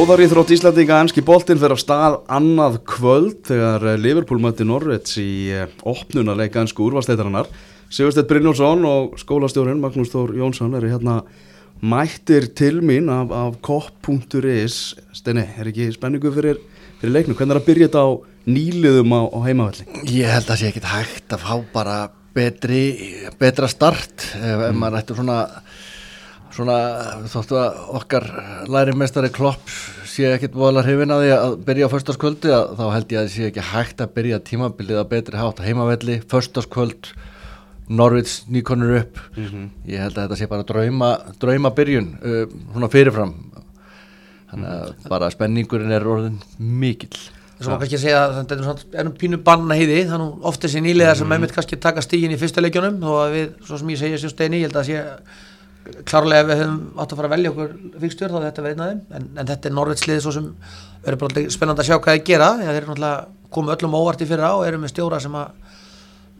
Þjóðaríþrótt Íslandinga ennski boltinn fyrir á stað annað kvöld þegar eh, Liverpool mötti Norvits í eh, opnunarleika ennsku úrvarsleitarinnar. Sigurstedt Brynjólfsson og skólastjórun Magnús Þór Jónsson eru hérna mættir til mín af, af kopp.is. Steini, er ekki spenningu fyrir, fyrir leiknum? Hvernig er að byrja þetta á nýliðum á, á heimavalli? Ég held að það sé ekkit hægt að fá bara betri, betra start ef, ef maður ættir svona svona þóttu að okkar lærimestari Klopp sé ekkit voðalega hrifin að því að byrja á förstaskvöldi þá held ég að það sé ekki hægt að byrja tímabilið að betri hátt að heimavelli. Förstaskvöld, Norvids nýkonur upp. Mm -hmm. ég held að þetta sé bara drauma, drauma byrjun uh, svona fyrirfram. Þannig að bara spenningurinn er orðin mikill. Að maður kannski segja að þetta er ennum pínu banna heiði þannig ofta þessi nýlega sem mm. kannski taka stígin í fyrsta leikjónum þó að við, svo sem ég segja sér steini, ég held að sé klárlega ef við höfum átt að fara að velja okkur fyrstjórn þá þetta verið einn þeim. En, en þetta er Norveitslið svo sem verður bara spennand að sjá hvað það gera. Þeir eru náttúrulega komið öllum óvart í fyrra og eru með stjóra sem að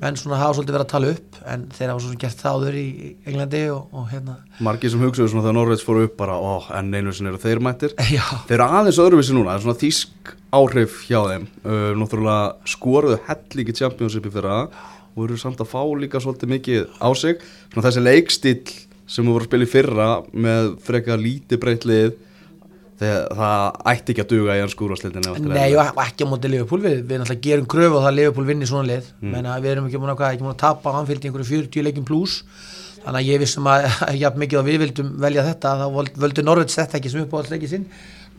menn svona hafa svolítið verið að tala upp en þeir hafa svona gert þáður í Englandi og, og hérna. Markið sem hugsaðu svona þegar Norveits fóru upp bara ó, en einu sem eru þeir mættir. Já. þeir eru aðeins öðruvísi núna, það er svona þísk áhrif hjá þeim. Uh, náttúrulega skoruðu hellingi championship í fyrra og eru samt að fá líka svolítið mikið á sig. Svona þessi leikstíl sem við vorum að spila í fyrra með frekar lítið breytlið þegar það ætti ekki að duga í hans skúrvarsleitin Nei, og ekki á móti Liverpool við, við náttúrulega gerum kröfu og það Liverpool vinni svona lið. Mm. menna við erum ekki múin að, að tapa anfylgdi einhverju 40 leikin pluss þannig að ég vissum að, já, mikið að við vildum velja þetta, þá völdu Norveits þetta ekki sem upp á alls leikið sinn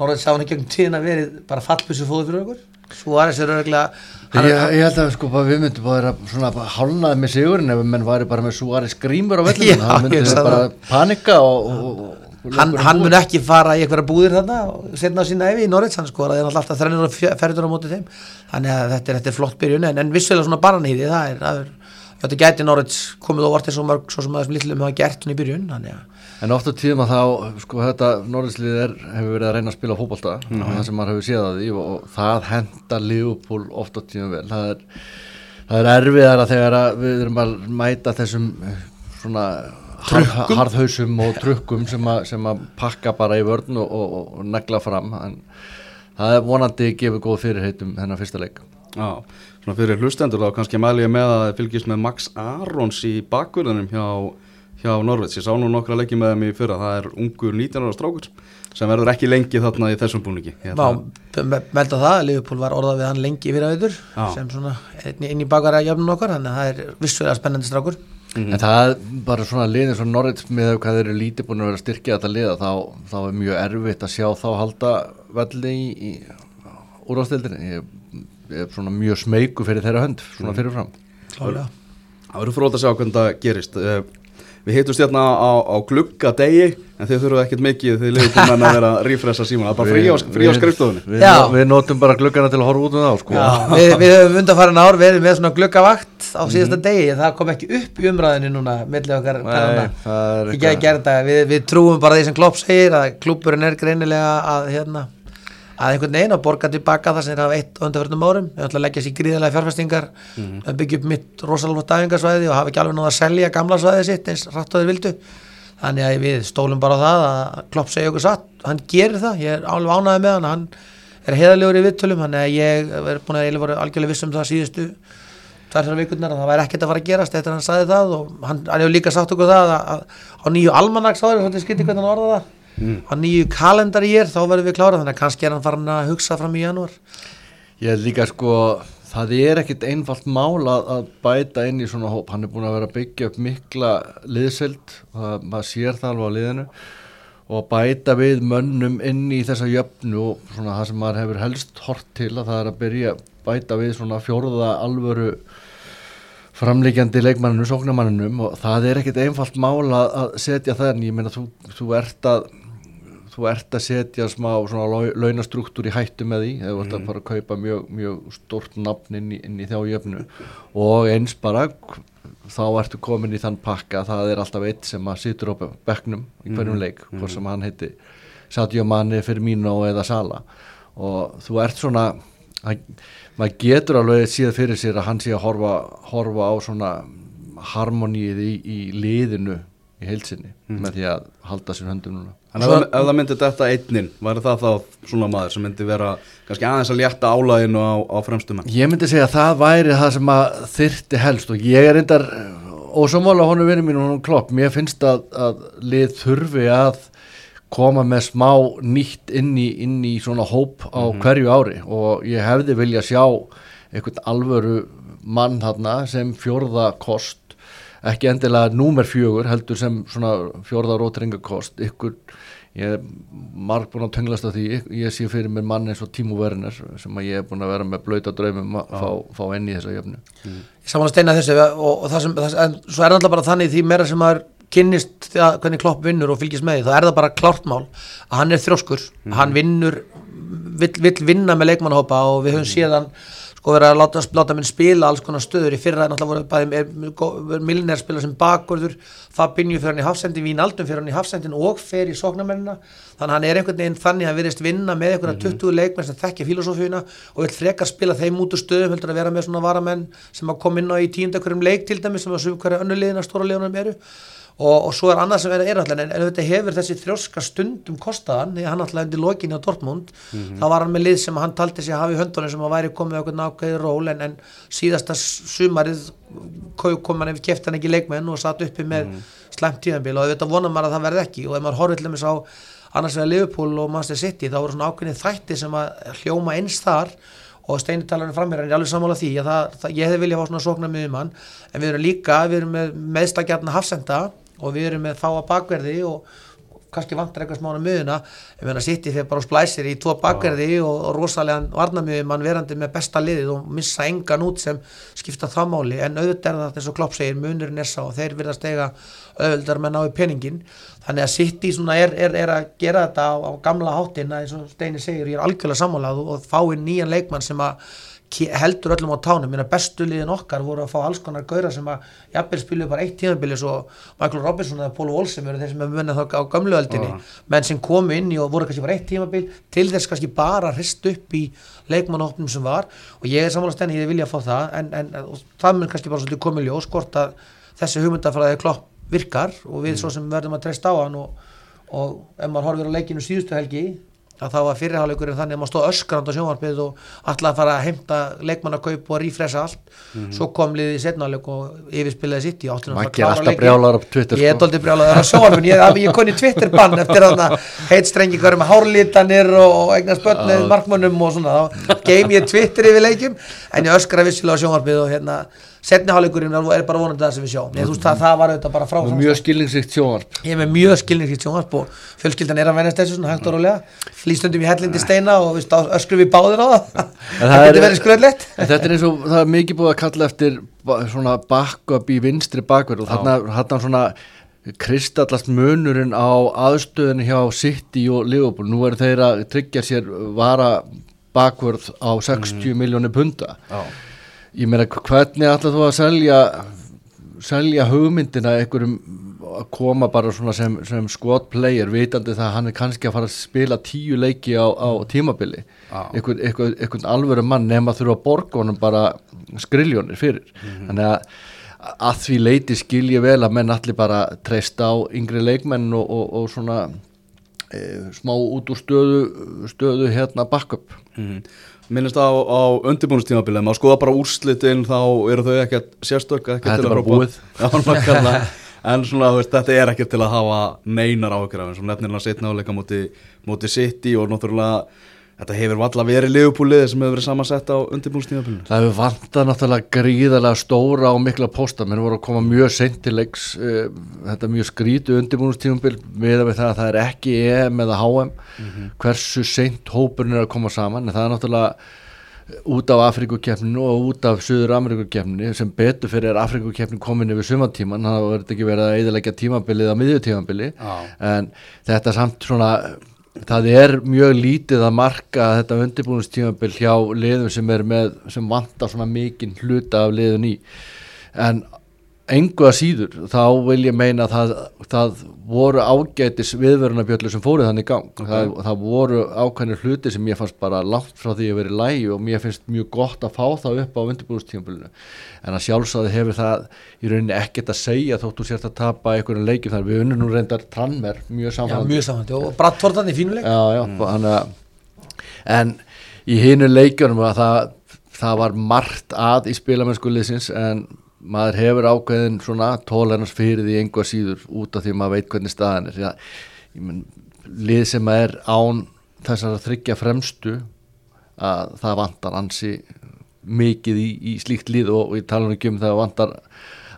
Hann ekki um tíðin að verið bara fallbussu fóðu fyrir okkur. Suárez er öruglega ég, ég held að sko við myndum bara svona hálnaði með sigurinn ef menn væri bara með Suárez grímur á vellinu það myndi bara panika og, og, og hann, hann mun ekki fara í eitthvað búðir þarna og setna á sína evi í Norveits hann sko, það er alltaf þrennir og ferður á móti þeim. Þannig að þetta er, þetta er flott byrjun en, en vissulega svona baranýði það er, það er þetta gæti Norveits komið á orðið svo mörg svo sem aðeins litlum hafa gert hún í byrjun. Þannig að En oft á tíma þá, sko þetta Norðislið hefur verið að reyna að spila fókbalta mm -hmm. það sem maður hefur séð að því og, það henda Liverpool oft á tíma vel það er, það er erfiðara þegar við erum að mæta þessum svona Trukkum. harðhausum og trukkum sem, a, sem að pakka bara í vörn og, og, og negla fram en það er vonandi gefið góð fyrirheitum þennan fyrsta leik Já, svona fyrir hlustendur þá kannski mæli ég með að fylgjast með Max Arons í bakverðunum hjá hjá Norveits, ég sá nú nokkra leiki með þeim í fyrra, það er ungur 19 ára strákur sem verður ekki lengi þarna í þessum búningi. Vá, melda það, Liverpool var orðað við hann lengi fyrir auður sem svona inn í bakara jafnum okkar, þannig að það er vissulega spennandi strákur. Mm -hmm. En það er bara svona liðin svona Norveits með hvað þeir eru lítið búin að vera styrkja þetta liða, þá, þá er mjög erfitt að sjá þá halda velli í, í úrváðstildinni ég, ég er svona mjög smeyku fyrir þeirra hönd, svona mhm. fyrirfram. Klálega. Það verður fróð að sjá hvernig það gerist. Eh, Við heitumst hérna á, á gluggadegi en þið þurfuð ekkert mikið þegar þið leiðum að vera að rífressa síma, það er bara frí á, frí á skriftofunni við, við notum bara gluggana til að horfa út með þá sko. Já, við, við höfum undanfærin ár verið með svona gluggavakt á síðasta mm. degi, það kom ekki upp í umræðinu núna mellið okkar Nei, við, við trúum bara því sem Klopp segir að klúpurinn er greinilega að hérna að einhvern veginn að borga tilbaka það sem er af eitt undarverðnum árum. Við ætlum að leggja sér gríðilega fjárfestingar mm -hmm. að byggja upp mitt rosalega dæfingarsvæði og hafa ekki alveg náða að selja gamla svæði sitt eins rætt og þeir vildu. Þannig að við stólum bara það að Klopp segja okkur satt, hann gerir það ég er alveg ánaðið með hann, hann er heðalegur í vittölum, þannig að ég er búin að eiginlega voru algjörlega viss um það síðustu þessar vikurnar að það væri ekkert að fara að gerast eftir að hann sagði það og hann, hann hefur líka sagt okkur það að, að á nýju almanagsáður, svolítið skilti hvernig hann orða það mm. á nýju kalendar ég er þá verður við klára þannig að kannski er hann farin að hugsa fram í janúar. Ég er líka sko það er ekkit einfalt mál að, að bæta inn í svona hóp, hann er búin að vera að byggja upp mikla liðseld og maður sér það alveg á liðinu og bæta við mönnum inn í þessa jöfnu og svona það sem maður hefur helst hort til að það er að byrja bæta við svona fjóruða alvöru framleikjandi leikmanninu, sóknarmanninu og það er ekkit einfalt mál að setja það en ég meina þú, þú ert að þú ert að setja smá launastruktúr í hættu með því eða þú ert að mm. fara að kaupa mjög, mjög stort nafn inn í, inn í þjájöfnu og eins bara þá ertu komin í þann pakka það er alltaf eitt sem að situr á begnum í hverjum mm. leik, hvort sem hann heiti Sadio Mane, Firmino eða Sala og þú ert svona að, maður getur alveg síðan fyrir sér að hann sé að horfa, horfa á svona harmoníið í, í liðinu í heilsinni mm. með því að halda sér höndum núna En ef, ef það myndi þetta einnin, væri það þá svona maður sem myndi vera kannski aðeins að létta álæginu á, á fremstum? Ég myndi segja að það væri það sem að þyrti helst og ég er reyndar og svo mála honu verið mín og hún klopp, mér finnst að, að lið þurfi að koma með smá nýtt inn í, inn í svona hóp á mm -hmm. hverju ári og ég hefði vilja sjá einhvern alvöru mann þarna sem fjórða kost ekki endilega númer fjögur heldur sem svona fjórða rótringakost ykkur ég er marg búin að tönglast af því ég sé fyrir mér mann eins og Tímo Werner sem að ég er búin að vera með blöyta draumum að fá, fá enni í þessa jöfnu mm. Ég saman að steina þessu og, og það sem, það, en svo er alltaf bara þannig því meira sem maður kynnist það, hvernig klopp vinnur og fylgist með því þá er það bara klártmál að hann er þróskur mm. hann vinnur, vill, vill vinna með leikmannhópa og við höfum mm. síðan sko verið að láta, láta minn spila alls konar stöður. Í fyrra náttúrulega voru bæði millinær spila sem bakvörður Fabinho fyrir hann í hafsendin, Vínaldum fyrir hann í hafsendin og fer í sóknarmennina. Þannig hann er einhvern veginn þannig að hann verist vinna með einhverja mm -hmm. 20 leikmenn sem þekkja filosófíuna og vil frekar spila þeim út úr stöðum heldur að vera með svona varamenn sem að koma inn á í tíundakverjum leik til dæmis sem að sum hverja önnulegina stóra legunum eru og, og svo er annað sem er alltaf en, þetta hefur þessi þrjóska stundum kostaðan því hann alltaf undir lokinni á Dortmund mm -hmm. þá var hann með lið sem hann taldi sig að hafa í höndunum sem að væri komið okkur nákvæði ról en, en síðasta sumarið kom hann ef kæft hann ekki leikmenn og satt uppi með mm -hmm. slemt tíðanbíl og þetta vonar maður að það verði ekki og ef maður til þess að annars vegar Liverpool og Manchester City þá voru svona ákveðin þætti sem að hljóma eins þar og Steini talar fram mér en ég er alveg sammála því að það, það, ég hefði viljað fá svona sóknar með um hann en við erum líka, við erum með meðstakjarnar hafsenda og við erum með fáa bakverði og kannski vantar eitthvað smána miðuna ég meina City þegar bara splæsir í tvo bakverði og, og rosalega varnamjöðum mann verandi með besta liðið og missa engan út sem skipta það máli. En auðvitað er það eins og Klopp segir munurinn er sá og þeir virðast eiga auðvitað með náðu peningin þannig að City er, er, er að gera þetta á, á gamla hátinn eins og Steini segir ég er algjörlega sammálað og, og fái nýjan leikmann sem að heldur öllum á tánum, minna bestu liðin okkar voru að fá alls konar gauðra sem að jafnvel spilu bara eitt tíðanbilis og Michael Robinson eða Pólu Olsen eru þeir sem hefur vunnið þá á gamluöldinni uh. menn sem komu inn og voru kannski bara eitt tíðanbil til þess kannski bara hrist upp í leikmannóknum sem var og ég er samanlega stenni, ég vilja að fá það en, en það mun kannski bara svolítið komið ljós hvort að þessi hugmyndafræði klopp virkar og við mm. svo sem verðum að treysta á hann og, og ef maður horfir á leikinu síðustu helgi að það var fyrirháleikurinn þannig að maður stóð öskrand á sjónvarpið og alltaf að fara að heimta leikmannakaup og rífresa allt. Mm -hmm. svo kom liðið í setnáleik og yfirspilaði sitt í áttunum maður ger alltaf brjálar á Twitter ég er sko. doldið brjálar á sjónvarpin ég, ég koni Twitter bann eftir að heitstrengi hverju með hárlítanir og eignast börnið markmannum og svona. Þá geim ég Twitter yfir leikum en ég öskra vissilega á sjónvarpið og hérna setniháleikurinn er bara vonandi það sem við sjáum. Veist, það, það var auðvitað bara frá mjög skilningsrikt sjónvarp. Ég er með mjög skilningsrikt sjónvarp og fjölskyldan er að venast þessu svona hægt og rólega. Flýstundum í hellindi steina og öskrum við báðir á það. Það getur verið skröðlegt þetta er eins og það er mikið búið að kalla eftir svona backup í vinstri bakverð og þarna svona kristallast munurinn á aðstöðinu hjá City og Liverpool. Nú er þeir að tryggja sér vara bakverð á 60 mm. miljónir punta já ég meina hvernig ætlað þú að selja selja hugmyndina einhverjum að koma bara svona sem, sem squad player vitandi það að hann er kannski að fara að spila tíu leiki á, á tímabili? Einhvern, einhvern, einhvern alvöru mann nefn að þurfa að borga honum bara skriljónir fyrir. Mm -hmm. þannig að að því leiti skilji vel að menn allir bara treysta á yngri leikmenn og, og, og svona e, smá út úr stöðu stöðu hérna backup. Mm -hmm minnist á, á undirbúinustímabilið maður skoða bara úrslitin þá eru þau ekkert sérstök þetta er bara búið. En svona veist, þetta er ekkert til að hafa neinar áhugur af eins og nefnilega setna áleika múti, múti City og náttúrulega Þetta hefur valla verið liðupúlið sem hefur verið samansett á undirbúinstímafélunum. Það hefur vantað náttúrulega gríðarlega stóra og mikla posta. Mér voru að koma mjög sentilegs, uh, eh, þetta mjög skrítu undirbúinstímafél með að það er ekki EM eða HM. Mm -hmm. Hversu sent hópurinn er að koma saman. En það er náttúrulega út af Afrikukefninu og út af Suður Amerikukefninu sem betur fyrir Afrikukefninu komin yfir sumatíman. Það verður ekki verið að eðilegja tímabilið á miðjutímabili. Ah. En þetta samt svona það er mjög lítið að marka þetta undirbúinustímabill hjá liðum sem er með, sem vantar svona mikinn hluta af liðun í. En engu að síður, þá vil ég meina að það, það voru ágætis viðverunarbjöllu sem fórið þannig gang. Okay. það, það voru ákveðnir hluti sem ég fannst bara látt frá því að vera í lægi og mér finnst mjög gott að fá það upp á undirbúinustífumbilinu en að sjálfsagði hefur það í rauninni ekkert að segja þóttu sért að tapa einhverju leikjum þar. Við unnum nú reyndar Tranmer mjög samfandi og Brattvortan í fínuleik Já, já, mm. hana, en í hinu leikjunum að það, það var margt að í spilamennskuliðsins en maður hefur ákveðin svona tólernars fyrir því einhver síður út af því maður veit hvernig staðan er. Já, menn, lið sem er án þessar að þryggja fremstu að það vantar ansi mikið í, í slíkt lið og, og ég tala um það vantar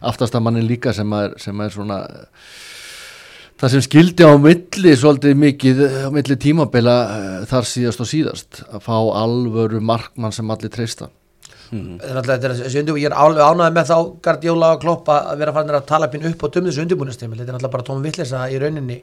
aftastamannin líka sem er, sem er svona það sem skildi á milli svolítið mikið á milli tímabila eh, þar síðast og síðast að fá alvöru markmann sem allir treysta Mm. Ég er alveg ánæðið með þá Gardiola og Klopp að vera farin að tala upp á tömum þessu undirbúinastími þetta er náttúrulega bara tómum vittlisa í rauninni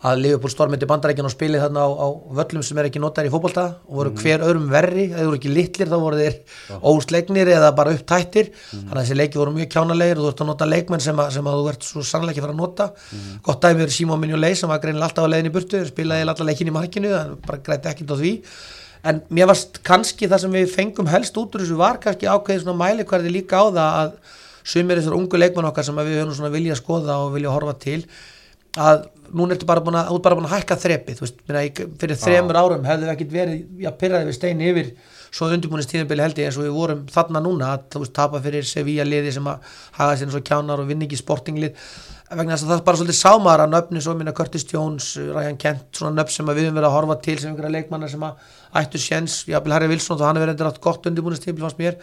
að Liverpool stormindi bandarækjan og spili þarna á, á völlum sem er ekki notar í fókbalta og voru mm. hver öðrum verri, eða voru ekki litlir þá voru þeir ja. óslegnir eða bara upptættir mm. þannig að þessi leiki voru mjög kjánalegir og þú ert að nota leikmenn sem, að, sem að þú ert svo sannlega ekki fara að nota mm. gott dæmi er Simon Mignolet sem var greinilega alltaf að leiðin í burtu spilaði alltaf leikin í markinu, bara græti ekkert á því en mér varst kannski það sem við fengum helst út úr þessu var kannski ákveðið svona mælikvarði líka á það að sumir þessar ungu leikmann okkar sem við höfum svona vilja að skoða og vilja að horfa til að núna ertu bara búin að, bara búin að hækka þreppið fyrir þremur árum hefðu við ekkert verið að pyrraði við stein yfir svo undirbúinist tíðanbili held ég eins og við vorum þarna núna að þú veist tapa fyrir Sevilla liði sem að hafa sér eins og kjánar og vinni ekki sportinglið vegna þess að það er bara svolítið sámar að nöfni svo minna Curtis Jones, Ryan Kent svona nöfn sem við höfum verið að horfa til sem einhverja leikmannar sem að ættu séns, jáfnvel Harry Wilson þá hann er verið eitthvað gott undirbúinistýmil fannst mér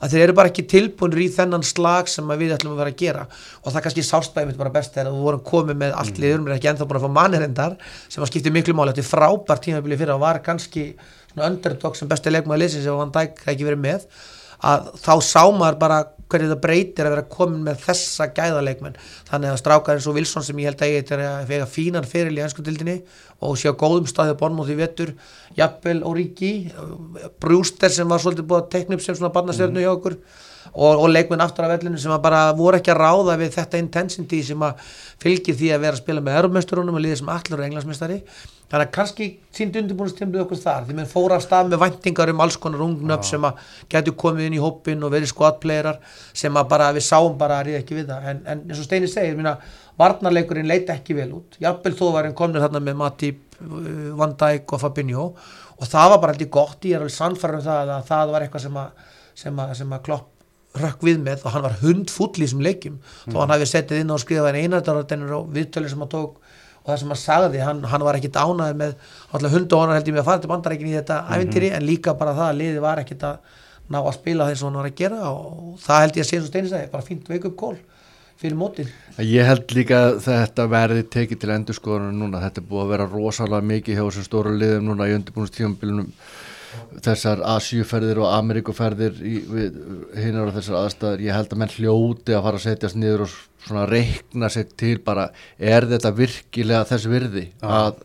að þeir eru bara ekki tilbúinir í þennan slag sem við ætlum að vera að gera og það kannski sástbæði mitt bara best þegar við vorum komið með allt mm. liður, mér er ekki ennþá búin að fá mannirendar sem að skipti miklu máli, þetta er frábært tímabili fyrir að var kannski underdog sem besti leikmaði leysin sem Van Dijk ekki verið með að þá sá maður bara hverju það breytir að vera komin með þessa gæðaleikmenn þannig að strákar eins og Wilson sem ég held að ég er að fega fínan fyrir í ennskutildinni og sé á góðum staðið bornmóð því vettur Jappel og Ríki Brewster sem var svolítið búið að tekna upp sem svona barnastjörnu mm. hjá okkur og, og leikmenn aftur af vellinu sem bara voru ekki að ráða við þetta intensity sem að fylgir því að vera að spila með erumesturunum og liðið sem allir og englansmestari þannig að kannski sínd undirbúinustimlið okkur þar því mann fóra af stað með væntingar um alls konar ungnöpp sem að getur komið inn í hópin og verið skvatpleirar sem að bara við sáum bara að ríða ekki við það. En, en eins og Steini segir, minna, varnarleikurinn leita ekki vel út, jafnvel þó var einn komnir þarna með Matip, uh, Van Dijk og Fabinho. Og það var bara alltaf gott, ég er alveg sannfæður um það að það var eitthvað sem að, sem að, sem að klopp rökk við með. Og hann var hundfull í þessum leikim mm. þó hann hafi settið inn á að skrifa einn einardarartennur og viðtölu sem hann tók og það sem hann sagði, hann, hann var ekkit ánaði með hund og hann held ég með að fara til bandarækinn í þetta mm -hmm. ævintýri en líka bara það að liði var ekkit að ná að spila þess að hann var að gera og það held ég að sé eins og steinis að bara fínt veik upp kól fyrir mótin. Ég held líka að þetta verði tekið til endurskoðunum núna, þetta er búið að vera rosalega mikið hjá þessum stóru liðum núna í undirbúinustífambilunum þessar Asjúferðir og Ameríkuferðir hinnar á þessar aðstæður ég held að menn hljóti að fara að setjast niður og svona reikna sér til bara er þetta virkilega þess virði að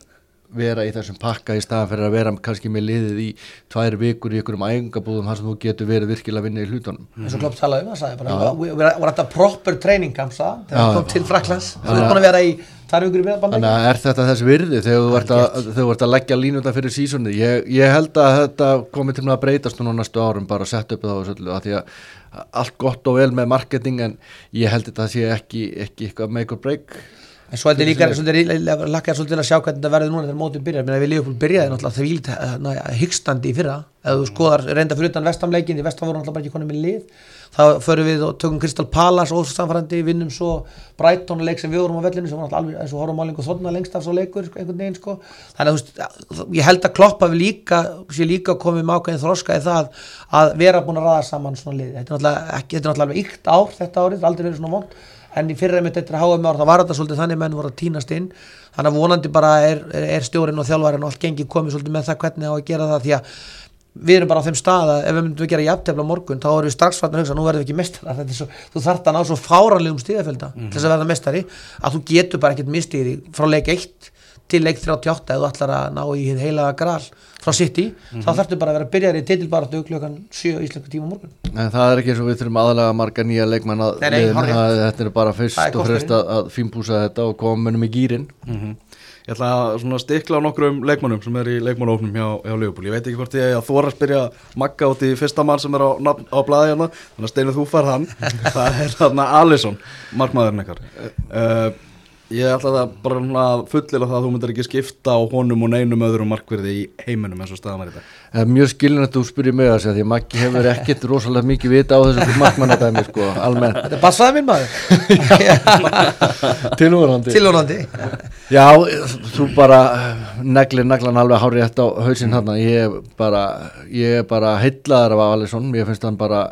vera í þessum pakka í staðan fyrir að vera kannski með liðið í tvær vikur í einhverjum ægingabúðum þar sem þú getur verið virkilega að vinna í hlutunum. Eins og Klopp talaði um það sagði bara við varum alltaf proper training camps það þegar komum til Fraklands þú ert búin að vera í tvær vikur í bandækja Þannig að er þetta þess virði þegar þú ert að, leggja línunda fyrir sísoni ég, ég held að þetta komi til að breytast núna næstu árum bara að setja upp það og svolítið að því að allt gott og vel með marketing en ég held að það sé ekki, ekki eitthvað make or break en svo er þetta líka lakkar svolítið að sjá hvernig þetta verður núna þegar mótum byrjar, menn að við Leopold byrjaði náttúrulega þaðvílit hérna, hyggstandi í fyrra. Ef þú skoðar reynda fyrir utan vestamleikin í vestam voru náttúrulega bara ekki konið með lið þá förum við og tökum Crystal Palace ósamfærandi, vinnum svo Brighton leik sem við vorum á vellinu sem var náttúrulega alveg eins og horfum áling og þorna lengst af svo leikur sko, einhvern veginn sko. Þannig að ég held að kloppa við líka sé líka komið með ákveðin þroska í það að vera búin að ræða saman svona lið. Þetta er náttúrulega, ekki, þetta er náttúrulega ykt ár þetta árið, aldrei verið svona vond en í fyrra mitt eftir með ár það var þetta svolítið þannig menn voru að týnast inn. Þannig að vonandi bara er, er, er stjórin og þjálfærin og allt gengi komið svolítið með það hvernig á að gera það því að við erum bara á þeim stað að ef við myndum að gera jafntefla morgun þá erum við strax fattin að hugsa nú verðum við ekki mestara þú þart að ná svo fáranlegum stíðafölda mm -hmm. til þess að verða mestari að þú getur bara ekkert mistið frá leik 1 til leik 38 eða þú ætlar að ná í heila gral frá City, mm -hmm. þá þarfstu bara að vera að byrja í titilbaratu klukkan 7 íslensku tíma morgun en það er ekki eins og við þurfum aðalega marga nýja leikmann að þetta er bara fyrst og fremst að fínbúsa þetta og koma munum í gýrin mm -hmm. Ég ætla að stikla á nokkrum leikmannum sem er í leikmannófnum hjá, hjá Leopold. Ég veit ekki hvort ég var að spyrja Magga út í fyrsta mann sem er á, á blæði hérna, þannig að steinu þú far hann. það er þarna Alisson, markmaðurinn Ég ætla það bara að fullila það að þú myndir ekki skipta á honum og neinum öðrum markverði í heiminum eins og staðan er þetta Mjög skilin að þú spyrir mig að segja því að Maggi hefur ekkert rosalega mikið vita á þessu markmannadæmi sko, almennt. Þetta er bassaði minn maður. Tilvörandi Tilvörandi Já, þú bara neglir neglan alveg hárið eftir á hausinn hann ég er bara, bara heitlaðar af Alisson, ég finnst hann bara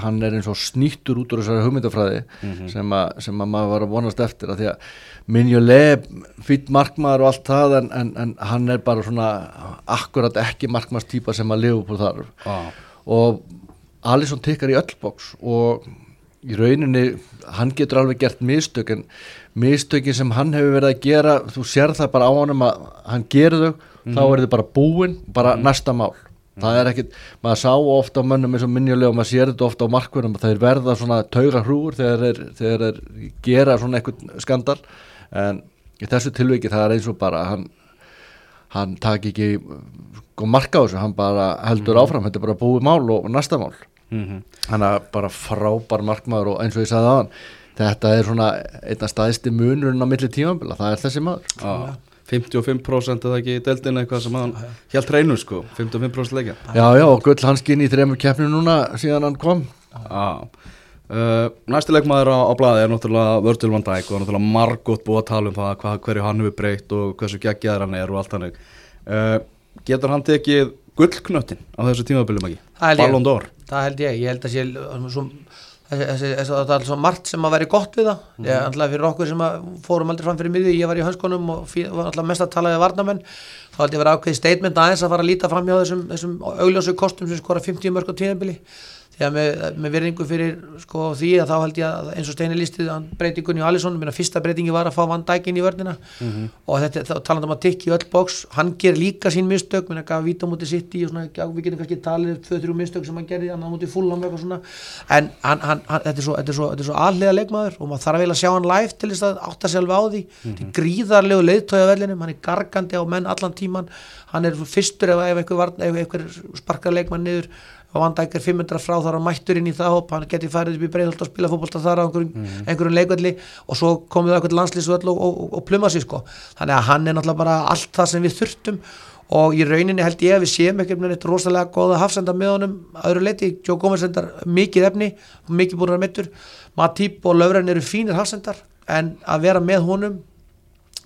hann er eins og snýttur út úr þessari hugmyndafræði mm -hmm. sem, a, sem að maður var að vonast eftir að því að Minjuleg, fýtt markmaður og allt það en, en, en hann er bara svona akkurat ekki markmaðstýpa sem að lifa på þarf ah. og Alisson tekkar í öll bóks og í rauninni hann getur alveg gert mistök en mistökin sem hann hefur verið að gera þú sér það bara á hann að hann gerur þau, mm. þá mhm. er þið bara búin bara mm. næsta mál mm. það er ekkit, maður sá ofta á mönnum eins og minjulega og maður sér þetta ofta á markverðum er verða svona tauga hrúur þegar þeir gera svona eitthvað skandal en í þessu tilviki það er eins og bara hann, hann tak ekki sko marka á þessu, hann bara heldur -hmm. áfram, þetta er bara búið mál og næsta mál mm -hmm. hann er bara frábær markmaður og eins og ég sagði hann þetta er svona einna staðisti munurinn á milli tímanbila, það er þessi maður ah. 55% eða ekki í deldin eitthvað sem hann helt reynu sko 55% leikja Já já og Gull Hanskinn í þrejum keppninu núna síðan hann kom Já ah. Uh, næsti leikmaður á, á bladi er náttúrulega Virgil van Dijk og náttúrulega margótt búið að tala um það hvað, hverju hann hefur breytt og hversu geggjaður hann er og allt hannig uh, getur hann tekið gullknöttin á þessu tímabilim ekki? Ballon d'Or? Það held ég, ég held að sé það er svo margt sem að veri gott við það, mm -hmm. ég ætlaði fyrir okkur sem fórum aldrei fram fyrir miði, ég var í hanskonum og fyrir, var alltaf mest að tala við varnamenn þá held ég að vera ákveði statement aðeins að fara að líta fram hjá þessum, þessum augljósu kostum sem skora 50 mörg á tímabili þegar með, með verðingu fyrir sko, því að þá held ég að eins og Steini lístið breytingunni á Alisson, minna fyrsta breytingi var að fá Van Dijk inn í vörnina. Mm -hmm. og þetta taland um að tikki öll bóks hann ger líka sín mistök, minna gaf víta mútið sitt í og svona, við getum kannski talið 2-3 mistök sem hann gerði, hann mútið svona, en hann, hann, hann, þetta er svo, svo, svo allega leikmaður og maður þarf að vilja sjá hann live til þess að átta sjálf á því. Mm -hmm. gríðarlegu leiðtójavellinum, hann er gargandi á menn allan tíman, hann er fyrstur ef, ef einhver, einhver sparkar leikmann niður og Vandæk er 500 frá þar að mættur inn í það hopp, hann geti farið upp í breiðholt og spila fókbalta þar á einhverjum, mm. einhverjum leikvelli. Og svo komið það eitthvað landslýsvöld og, og, og pluma sér sko, þannig að hann er náttúrulega bara allt það sem við þurftum. Og í rauninni held ég að við séum ekki með þetta rosalega goða hafsenda með honum öðru leiti, Joe Gomez endar mikið efni mikið búin að mittur, Matip og Löfren eru fínir hafsendar. En að vera með honum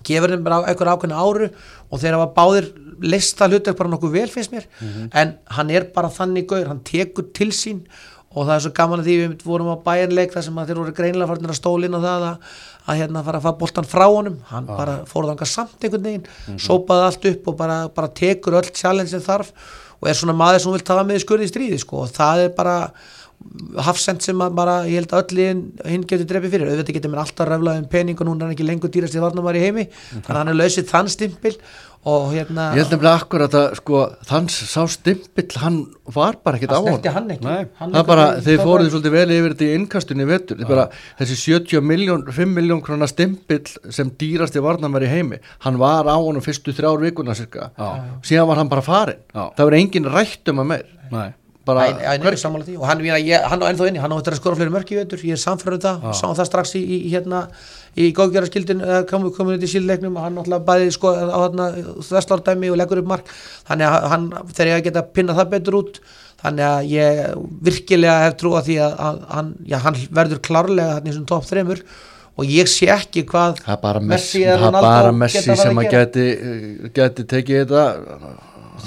gefur þeim bara eitthvað ákveðna áru og þeir hafa báðir lista hlutur bara nokkuð vel finnst mér mm -hmm. en hann er bara þannig gaur, hann tekur til sín og það er svo gaman að því við vorum á bæjarleik þar sem þeir voru greinlega farin að stólina það að, að hérna fara að fara boltan frá honum hann ah. bara fór þanga samt einhvern veginn mm -hmm. sópaði allt upp og bara, bara tekur öll challenge sem þarf og er svona maður sem vil tafa með skurði í stríði sko og það er bara hafsend sem bara, ég held að öll hinn getur drefið fyrir, auðvitað getur mér alltaf ræflað um pening og núna er hann ekki lengur dýrast í varnamari heimi, -hmm. þannig að hann er lausið þann stimpil og hérna ég held nefnilega akkurat að sko þanns sá stimpill hann var bara ekkit á hann hann ekki. Hann það er bara, þeir fóruði svolítið vel yfir þetta í innkastunni vettur, ja. bara, þessi 70 miljón 5 miljón krona stimpill sem var í heimi hann var á hann fyrstu þrjár vikuna cirka síðan var hann bara farin það að bara Æ, hver... og hann, ég, hann á ennþá inni, hann á þetta að skora fleiri mörki veitur, ég er samfærður um það, sá það strax í, í hérna í góðgjörarskildin komin þetta í sílleiknum og hann alltaf bæði sko á þesslardæmi og leggur upp mark. Þannig að hann, þegar ég geta pinnað það betur út þannig að ég virkilega hef trú að því að, að hann, já, hann verður klárlega hann í svona top 3 og ég sé ekki hvað það er bara Messi, er bara Messi sem að geti, geti tekið þetta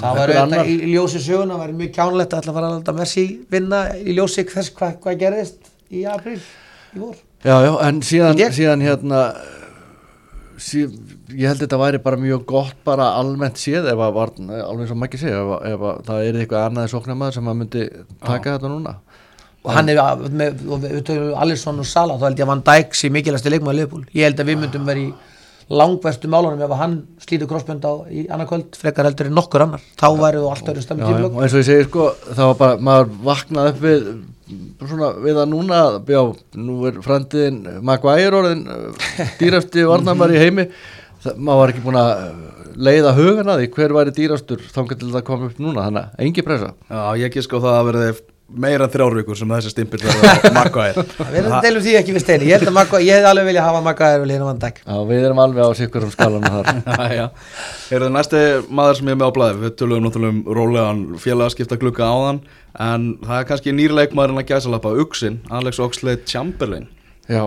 það var þetta í, ljósi sögun það var mjög kjánlegt að alltaf fara að Messi vinna í ljósi þess hvað hva gerðist í april í vor. Já, já, en síðan, síðan hérna síð, ég held að þetta væri bara mjög gott bara almennt séð ef að var, alveg maður ekki segja, ef, að, ef að það er eitthvað annaði sóknarmæður sem maður myndi taka já. þetta núna. Og hann er, með, við tökum Alisson og Sala þá held ég að Van Dijk sé mikilvægast í leikmaðu leifbúl, ég held að við myndum verið í langvestu málunum ef hann slítur krossbönd á í annarkvöld frekar heldur en nokkur annar. Þá væru þú alltaf öru stemmið tímlokk og eins og ég segi sko þá var bara maður vaknað upp við svona við að núna já, nú er framtíðin Maguire orðin dýrafti varnamar í heimi. Það, maður var ekki búin að leiða hugana því hver væri dýrastur þá getur þetta komið upp núna þannig að engi pressa. Já ég ekki sko það að verði meira þrjárvíkur sem þessi stimpil verður Maguire Við erum deilum því ekki við steini. Ég, ég hef alveg viljað hafa Maguire við líðan vandag Já við erum alveg á sikkur um skalanum þar. Erum það næsti maður sem ég er með á blæði við tölum náttúrulega um rólegan félagaskipta glukka á þann en það er kannski nýrleikmaðurinn að gæsa lappa Uxin, Alex Oxlade Chamberlain Já,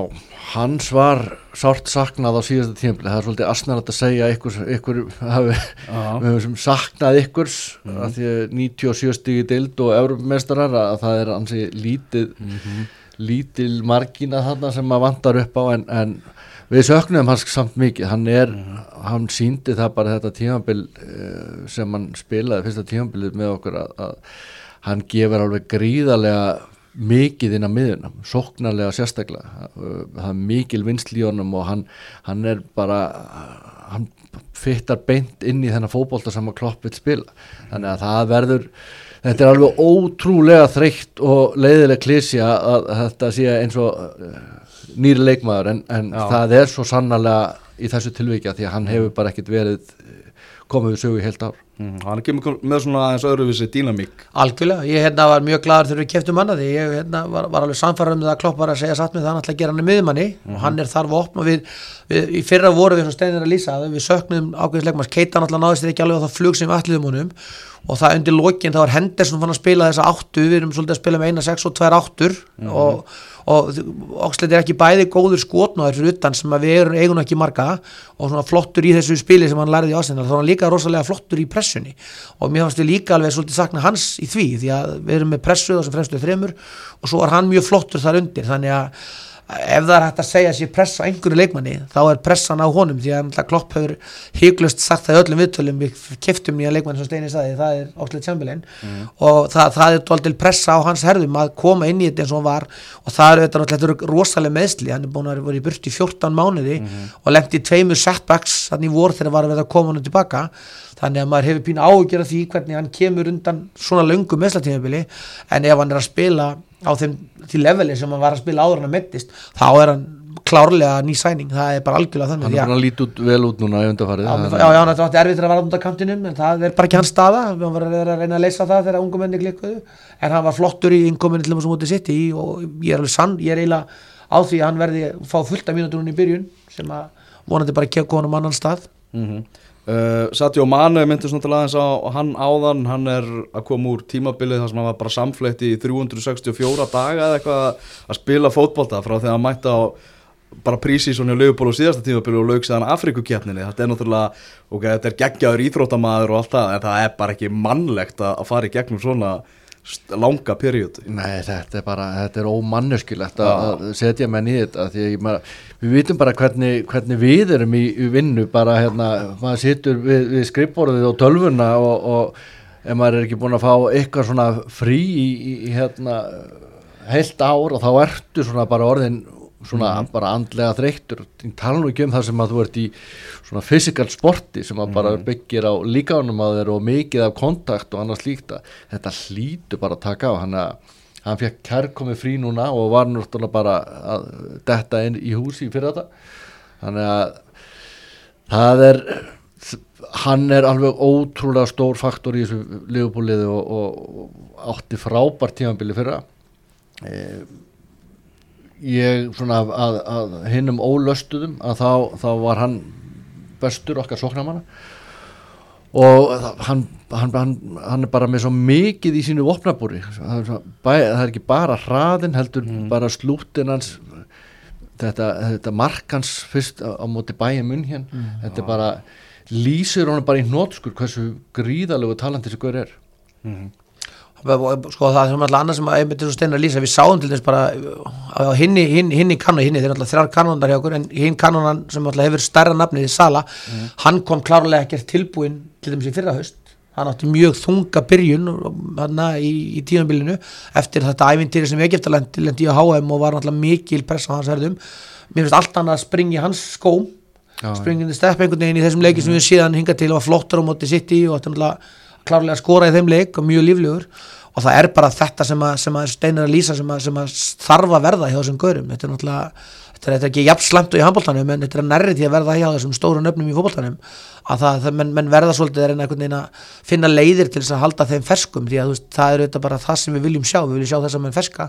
hans var sárt saknað á síðasta tímpli það er svolítið asnarðat að segja ykkur, ykkur hafi, við hefum saknað ykkurs mm -hmm. að því að 97 stígi dild og eurumestarar að það er ansi lítið mm -hmm. lítil margina þarna sem maður vantar upp á en, en við söknum hans samt mikið hann er, mm -hmm. hann síndi það bara þetta tímambil eh, sem hann spilaði fyrsta tímambilið með okkur að, að hann gefur alveg gríðarlega mikið inn á miðunum, sóknarlega sérstaklega, það er mikil vinsl í honum og hann, hann er bara hann fyttar beint inn í þennan fókbólta sem að klopp vil spila, þannig að það verður þetta er alveg ótrúlega þreytt og leiðileg klísja að þetta sé eins og eh, nýri leikmaður en, en það er svo sannarlega í þessu tilvíkja því að hann hefur bara ekkert verið komið við sögu í heilt ár. Mm, hann er kemur með svona aðeins öðruvísi dýnamík. Algjörlega, ég hérna, var mjög gladur þegar við keftum hann að því ég hérna, var, var alveg samfarað um það að Klopp var að segja satt með það hann ætla að gera hann í miðmanni mm -hmm. og hann er þar vopn og við, við í fyrra voru við steinir að lýsa við söknum ákveðisleikmars, Keitan alltaf náðist ekki alveg á það flug sem við alliðum honum og það undir lokin þá var Henderson fann að spila þessa áttu. Við erum svolítið að spila með eina sex og tvær áttur mm -hmm. og og Oxlade er ekki bæði góður skotnáður fyrir utan sem við erum eigun ekki marga og svona flottur í þessu spili sem hann lærði í Arsenal þá er hann líka rosalega flottur í pressunni. Og mér fannst við líka alveg svolítið sakna hans í því því að við erum með pressu þessum fremstu þremur og svo er hann mjög flottur þar undir. Þannig að ef það er hægt að segja sér pressa á einhverju leikmanni þá er pressan á honum því að Klopp hefur hygglust sagt það í öllum viðtölum við keftum nýja leikmanni sem Steini saði það er Oxlade Chamberlain. Mm. og það, það er doldil pressa á hans herðum að koma inn í þetta eins og hann var. Og það er þetta náttúrulega rosalega meðsli hann er búin að vera í burti í 14 mánuði mm. og lengt í tveimur setbacks þannig voru þegar var að vera að koma hann tilbaka. Þannig að maður hefur pín ágjör af því hvernig hann kemur undan svona löngu meðslatímabili en ef hann er að spila á þeim til leveli sem hann var að spila áður hann að mettist þá er hann klárlega ný sæning, það er bara algjörlega þannig hann er bara að líti út vel út núna já, já, já, það er erfitt að vera undan kantinum en það er bara ekki hans staða. Við varum að reyna að leysa það þegar ungum menni klikkuðu. En hann var flottur í innkominu til þess að mútið sitt og ég er alveg sann, ég er eiginlega á því að hann verði fá fullt af mínutunum í byrjun sem að vonandi bara kekka honum annan stað. Mm -hmm. Uh, Satjó Manu myndi svona til aðeins á hann áðan, hann er að koma úr tímabilið þar sem hann var bara samfleytt í 364 daga eða eitthvað að spila fótbolta frá þegar hann mætti á bara prísi svona í löguból og síðasta tímabilið og lög séðan Afrikukjapninni, þetta er náttúrulega ok, þetta er geggjaður íþrótamaður og allt það en það er bara ekki mannlegt að fara í gegnum svona langa period. Nei, þetta er bara, þetta er ómanneskilegt að setja menn í þetta því að maður, við vitum bara hvernig, hvernig við erum í, í vinnu bara hérna, maður situr við, við skrifborðið og tölvuna og, og ef maður er ekki búin að fá eitthvað svona frí í, í hérna heilt ár og þá ertu svona bara orðin svona mm. bara andlega þreyttur tala nú ekki um það sem að þú ert í svona fysikal sporti sem að mm. bara mhm. byggir á líkánum að þeir og mikið af kontakt og annars líkta þetta hlýtu bara að taka á hann að hann fekk kærkomi frí núna og var náttúrulega bara að detta inn í húsi fyrir þetta þannig að það er hann er alveg ótrúlega stór faktor í þessu liðbúliði og, og, og átti frábært tímanbili fyrra eða ég svona að, að hinnum ólöstuðum að þá, þá var hann bestur okkar soknamanna og hann, hann, hann, hann er bara með svo mikið í sínu vopnabúri. Það, það er ekki bara hraðin heldur mm. bara slútin hans þetta, þetta markans fyrst á, á móti bæja munn hér mm. þetta er bara lýsir hann bara í nótskur hversu gríðalegu talandi þessi gaur er. Mm sko það er alltaf annað sem að einmitt er svo steinar að lýsa við sáum til þess bara á hinni, hinni, hinni kannu, hinni, þeir er alltaf þrjár kannundar hjá okkur en hinn kannunan sem alltaf hefur stærra nafnið í Sala, mm. hann kom klárlega ekkert tilbúin til þess í fyrra haust. Hann átti mjög þunga byrjun hann í, í tímanbílinu eftir þetta ævintýri sem Egiptalandi lendi á HM og var alltaf mikil press á hans herðum. Mér finnst allt annað að springa í hans skóm. Springindi stepp einhvern veginn í þessum leiki sem við síðan hinga til og flottur á móti sitt í og er klárlega skora í þeim leik og mjög líflugur og það er bara þetta sem að, sem að steinar að lýsa sem að, sem að þarf að verða hjá þessum görum þetta er náttúrulega, þetta er ekki jafn slemt í handbóltanum en þetta er nærrið til að verða hjá þessum stóru nöfnum í fólkbóltanum að það, það menn, menn verða svolítið er einhvern veginn að finna leiðir til þess að halda þeim ferskum því að veist, það er þetta bara það sem við viljum sjá. Við viljum sjá þess að menn ferska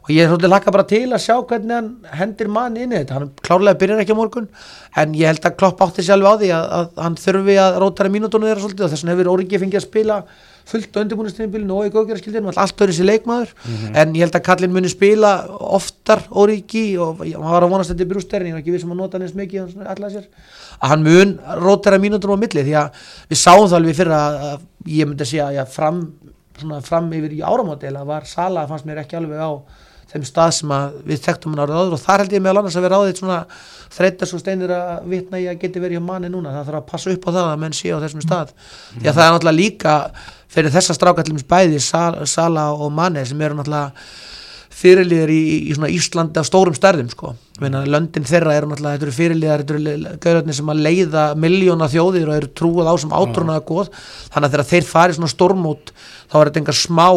og ég er svolítið laka bara til að sjá hvernig hann hendir mann inn í þetta, hann klárlega byrjar ekki á morgun en ég held að Klopp átti sér alveg á því að, að hann þurfi að rótara mínútonum þeirra svolítið og þess vegna hefur Óringi fengið að spila fullt á undirbúinustíðinbílinu og í góðgerðarskildinu allt öðru sér leikmaður mm -hmm. en ég held að Kallin muni spila oftar Óringi og hann var að vonast þetta í brústerni, ég var ekki við sem að nota hann eins mikið að hann mun rótara mínútonum á milli. Því að við sáum það alveg fyrir að, að ég myndi að segja fram, fram yfir í áramóti var Sala fannst mér ekki alveg á þeim stað sem við þekktum hann árið áður. Og þar held ég meðal annars að vera á því svona þreytast og steinir að vitna í að geti verið hjá manni núna, það þarf að passa upp á það að menn sé á þessum stað, mm. því að það er náttúrulega líka fyrir þessa strákallins bæði Sala, Sala og Manni sem eru náttúrulega fyrirliðar í, í svona Íslandi á stórum stærðum sko, löndin þeirra eru náttúrulega, þetta eru fyrirliðar, þetta eru gauðarnir sem að leiða miljóna þjóðir og eru trúið á sem átrúnaða góð, þannig að þegar þeir fari svona stormút þá er þetta engar smá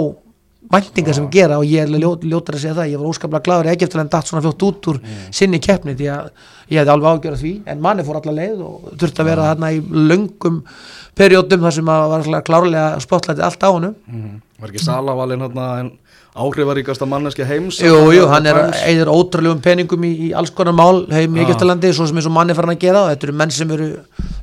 væntingar sem gera og ég er ljó, ljótar að segja það ég var óskaplega gladur ekki eftir að hann dætt svona fljótt út úr mm. sinni keppni því að ég hefði alveg ágjörð því en manni fór allar leið og þurfti að vera þarna í löngum periódum þar sem að var klárlega spotlætið allt á hann mm. Var ekki Salavalin hann áhrifaríkasta manneskja heims. Jú, jú, hann er eitthvað ótrúlegum peningum í, í alls konar mál heim í Egyptalandi svo sem eins og manni farin að gera þetta eru menn sem eru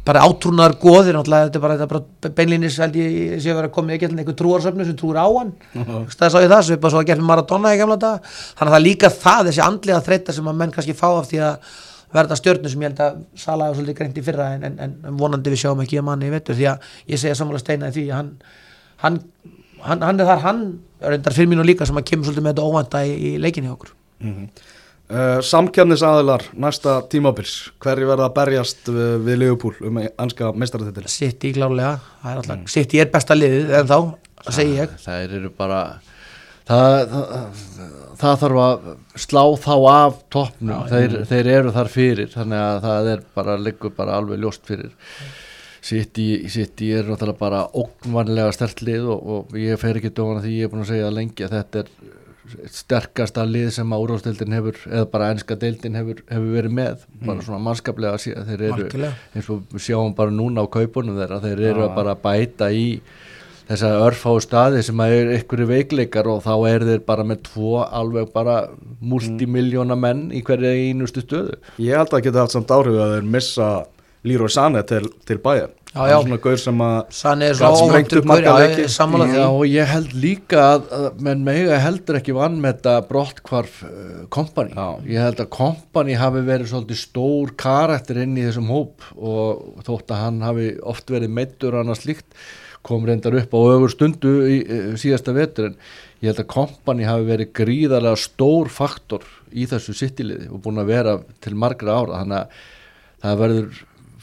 bara átrúnar góðir þetta er bara, bara ég sé að vera komið í Egyptalandi einhver trúarsöfnu sem trúur á hann. Það sá ég það, sem við bara svo að gera Maradona í gamla dag þannig að það er líka það, þessi andlega þreita sem að menn kannski fá af því að verða stjórnum sem ég held að Sala hefur svolítið greint í fyrra en, en, en vonandi við sjáum ekki að manni í vettur því að ég segja sammála steina því að hann, hann hann, hann er þar hann reyndar fyrir mínu líka sem að kemur svolítið með þetta óvanda í, í leikinni okkur mm -hmm. uh, eh, Samkjarnis aðilar næsta tímabils, hverju verða að berjast við, við Leopold um anska meistarðettil? Sitt í klálega mm. Sitt í er besta liðið en þá það segi ég Það eru bara það, það, það þarf að slá þá af toppnum, þeir, þeir eru þar fyrir þannig að það er bara, liggur bara alveg ljóst fyrir City, City er náttúrulega bara ógnvanlega stertlið og, og ég fer ekki dóna því ég er búin að segja lengi að þetta er sterkasta lið sem að úrháðsdeildin hefur eða bara ennska deildin hefur, hefur verið með mm. bara svona mannskaplega að síðan þeir eru Markilega. eins og sjáum bara núna á kaupunum þeirra þeir eru að bara bæta í þessa örfáu staði sem að er ykkur veikleikar og þá er þeir bara með tvo alveg bara multimiljóna menn í hverja einustu stöðu Ég held að það geta allt samt áhrif að þeir missa Leroy Sané til, til bæjar það er svona gaur sem að Já og ég held líka að, að menn mega heldur ekki vann með þetta brottkvarf kompani uh, ég held að kompani hafi verið svolítið stór karakter inn í þessum hóp og þótt að hann hafi oft verið meittur og annað slíkt kom reyndar upp á ögur stundu í uh, síðasta vetur en ég held að kompani hafi verið gríðarlega stór faktor í þessu sittilið og búin að vera til margra ára. Þannig að það verður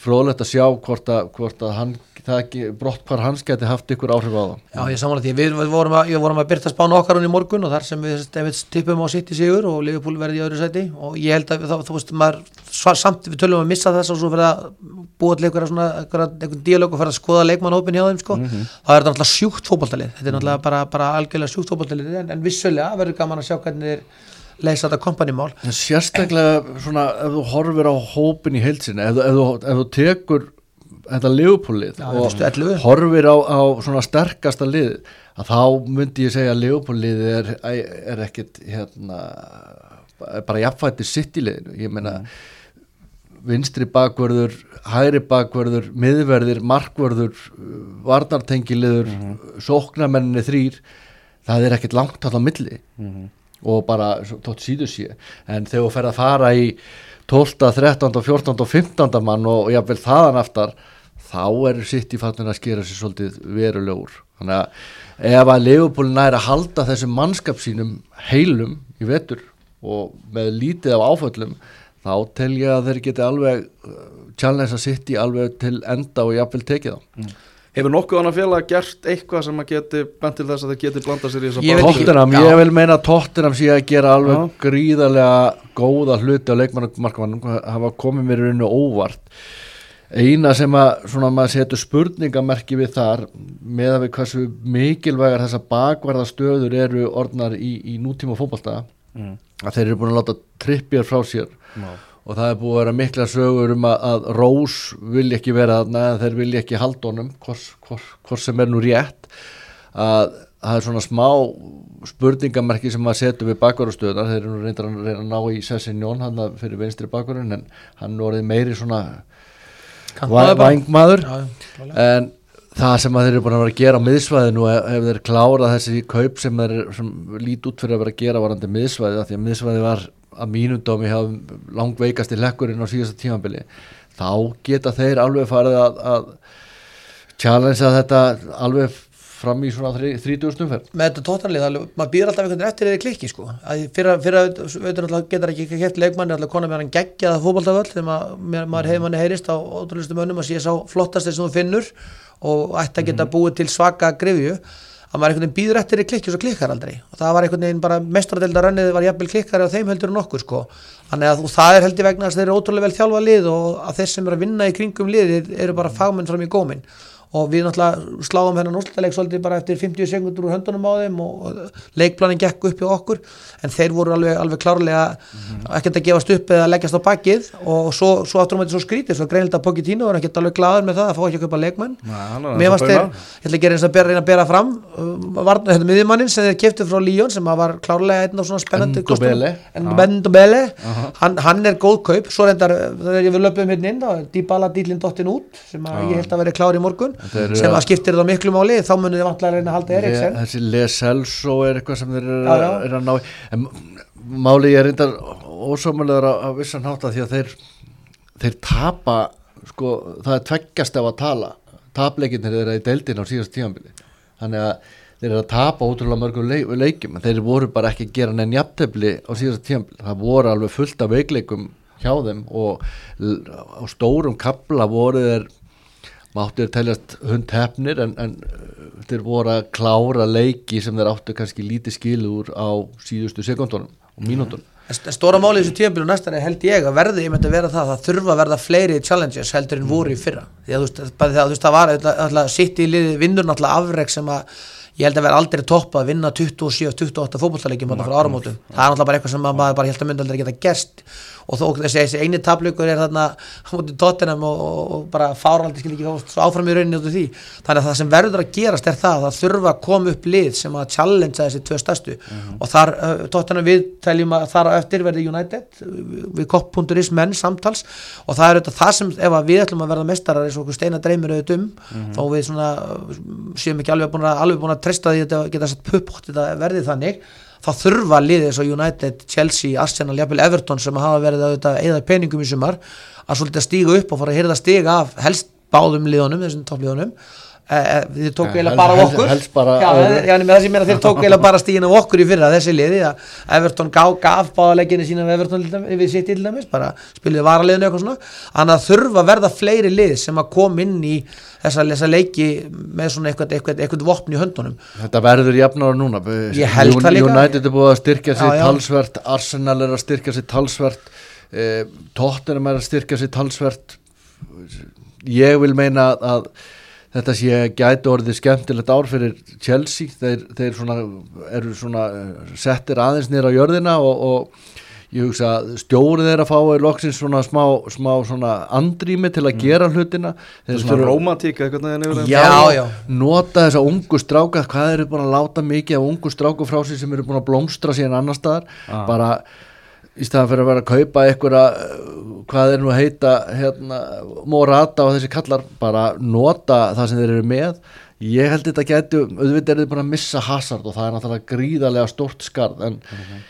fróðlegt að sjá hvort að, hvort að hann, ekki, brott hvar hans geti haft ykkur áhrif á það Já ég samanlega því, við, við vorum að, vorum að byrta spánu okkar hún í morgun og þar sem við tippum á sitt í sigur og Liverpool verði í öðru seti og ég held að þá, þú veist, maður samt við tölum að missa þess og svo fyrir að búa til einhvern díalóg og fyrir að skoða leikmannhópin hjá þeim sko, mm -hmm. það er náttúrulega sjúkt fókbaltalið, þetta er náttúrulega bara, bara algjörlega sjúkt fókbaltalið en, en vissulega verður gaman að sjá hvernig þeir leysa þetta kompanimál. Sérstaklega svona ef þú horfir á hópin í heilsin ef, ef, ef þú tekur þetta liðpólið og horfir á, á svona sterkasta lið að þá myndi ég segja að liðpólið er, er ekkit hérna bara jafnfætti sitt í liðinu. Ég meina mm. vinstri bakverður, hæri bakverður miðverðir, markverður varnartengiliður mm -hmm. sóknamenninni þrýr það er ekkit langt það milli. Mm -hmm og bara tótt síðu síðu en þegar þú fer að fara í 12, 13, 14 og 15 mann og jáfnveil þaðan aftar þá er sitt í fanninu að skera sér svolítið verulegur. Þannig að ef að leifupólun er að halda þessum mannskap sínum heilum í vetur og með lítið af áföllum þá tel ég að þeir geti alveg uh, challenge að sitt í alveg til enda og jáfnveil tekið á mm. Hefur nokkuð annað félag gert eitthvað sem að geti bent til þess að það geti blanda sér í þess að Tottenham, ég vil meina að Tottenham sé að gera alveg já. gríðarlega góða hluti á leikmannumarkmannum hafa komið mér í rauninu óvart. Eina sem að svona maður setur spurningamerki við þar með að við hversu mikilvægar þessa bakvarða stöður eru orðnar í, í nútíma fókbalta mm. að þeir eru búin að láta trippjar frá sér. Já og það er búið að vera mikla sögur um að, að Rós vil ekki vera þarna en þeir vil ekki halda honum hvort sem er nú rétt. Að það er svona smá spurningamerki sem maður setur við bakvarustöðunar þeir eru reyndar að reyna að ná í Sessinjón hann fyrir vinstri bakvarun en hann er meiri svona vangmaður en það sem þeir eru búin að vera að gera á miðsvæðinu ef, þeir klára þessi kaup sem þeir lít út fyrir að vera að gera varandi miðsvæði því að miðsvæði var að mínum dómi hafa langveikast í lekkurinn á síðasta tímanbili þá geta þeir alveg farið að, að challengea þetta alveg fram í svona 30 snumferð með þetta tóttanlið, maður býður alltaf einhvern veginn eftir eða klikki sko, fyrir að veitur alltaf getur ekki kæft leikmanni alltaf konar með hann geggjaða fókbaltaföll þegar maður, maður hefur manni heyrist á ótrúlistum önum að sé sá flottast þess að þú finnur og ætti að geta mhm. búið til svaka grifju að maður einhvern veginn býður eftir í klikki og klikkar aldrei og það var einhvern veginn bara mestradildar var jafnvel klikkari á þeim heldur en okkur sko. þannig að það er heldur vegna að þeir eru ótrúlega vel þjálfa lið og að þeir sem eru að vinna í kringum lið eru bara fagmenn fram í góminn og við náttúrulega sláðum hennar úrslutaleik svolítið bara eftir 50 sekundur úr höndunum á þeim og leikplanin gekk upp hjá okkur. En þeir voru alveg, alveg klárlega mm -hmm. ekkert að gefast upp eða leggjast á bakkið og svo, svo aftur um þetta svo skrítið svo greinilegt að Pochettino var ekkert alveg gladur með það að fá ekki að köpa leikmann mér varst þeir, ég ætla ekki að reyna að bera fram uh, varna hérna miðjumannin sem þeir kæftu frá Líón sem var klárlega einn af svona spennandi Endobele. uh hann, hann er góð kaup. Svo reyndar við löpum hérna inn Dybala dýlinn dottin út sem ég held að veri klár í morgun er, sem að skiptir það miklu máli þá munir þið vantlega reyna að halda Eriksen. þessi Leselso er eitthvað sem þeir eru að, að ná en máli ég er reyndar ósámanlegar að vissan hátta því að þeir þeir tapa sko, það er tveggjast af að tala. Tapleikinnir er í deildin á síðast tíanbili þannig að þeir eru að tapa ótrúlega mörgum leik, leikum en þeir voru bara ekki að gera neinn jafntefni á síðast tíanbili það voru alveg fullt af veikleikum hjá þeim og á stórum kabla voru þeir máttu þeir teljast hundhefnir en, en uh, þeir voru að klára leiki sem þeir áttu kannski lítið skilur á síðustu sekundunum og mínúndunum. Stóra málið þessu tíumbilu næstari held ég að verði ég myndi að vera það að það þurfa að verða fleiri challenges heldur en voru í fyrra því að þú veist, það, var alltaf sitt í liði vinnur náttúrulega afreg sem að ég held að vera aldrei topp að vinna 27-28 fókbóltalegjum á áramótum það er náttúrulega bara eitthvað sem maður bara held að myndi aldrei geta gerst og þó þessi, þessi eini tablökur er þarna mútið tóttinam og, og, og bara fáraldi skil ekki áfram í rauninni út af því þannig að það sem verður að gerast er það að það þurfa að koma upp lið sem að challengea þessi tvö stærstu mhm. -huh. og þar tóttinam við teljum að þar á eftir verði United við kopp.is menn samtals og það er auðvitað það sem ef við ætlum að verða mestarar eins og okkur steina dreymir auðvitað um mhm. -huh. þá við svona séum ekki alveg búin að, alveg búin að treysta því að geta satt puppótt þetta verði þannig þá þurfa liðið svo United, Chelsea, Arsenal, jafnvel Everton sem hafa verið að eða peningum í sumar að svolítið stíga upp og fara að hýrða stiga af helst báðum liðunum, þessum toppliðunum eh, eh, þið tók eiginlega bara okkur. helst bara þið tók eiginlega bara stígin af okkur í fyrra þessi liði að Everton gaf, báðaleginni sína við Everton við sitt í dæmis, bara spiliði varaliðinu eitthvað svona, þannig að þurfa að verða fleiri lið sem að kom inn í þessa, þessa leiki með svona eitthvað, eitthvað, eitthvað vopn í höndunum. Þetta verður jafnára núna. United er búið að styrkja sér talsvert Arsenal er að styrkja sér talsvert eh, Tottenham er að styrkja sér talsvert. Ég vil meina að þetta sé gæti orðið skemmtilegt ár fyrir Chelsea. Þeir, þeir svona, eru svona eh, settir aðeins nýra á jörðina og, og ég hugsa að stjórið er að fá í loksins svona smá, smá svona andrými til að mm. gera hlutina. Þeir svona romantík já, já, nota þessa ungu stráka. Hvað eru búin að láta mikið af ungu stráku frá sig sem eru búin að blómstra síðan annar staðar? Ah. bara í staðan fyrir að vera að kaupa einhverja hvað er nú að heita hérna, morata og þessi kallar bara nota það sem þeir eru með. Ég held þetta getur, auðvitað er þið búin að missa Hazard og það er náttúrulega gríðarlega stort skarð en mm -hmm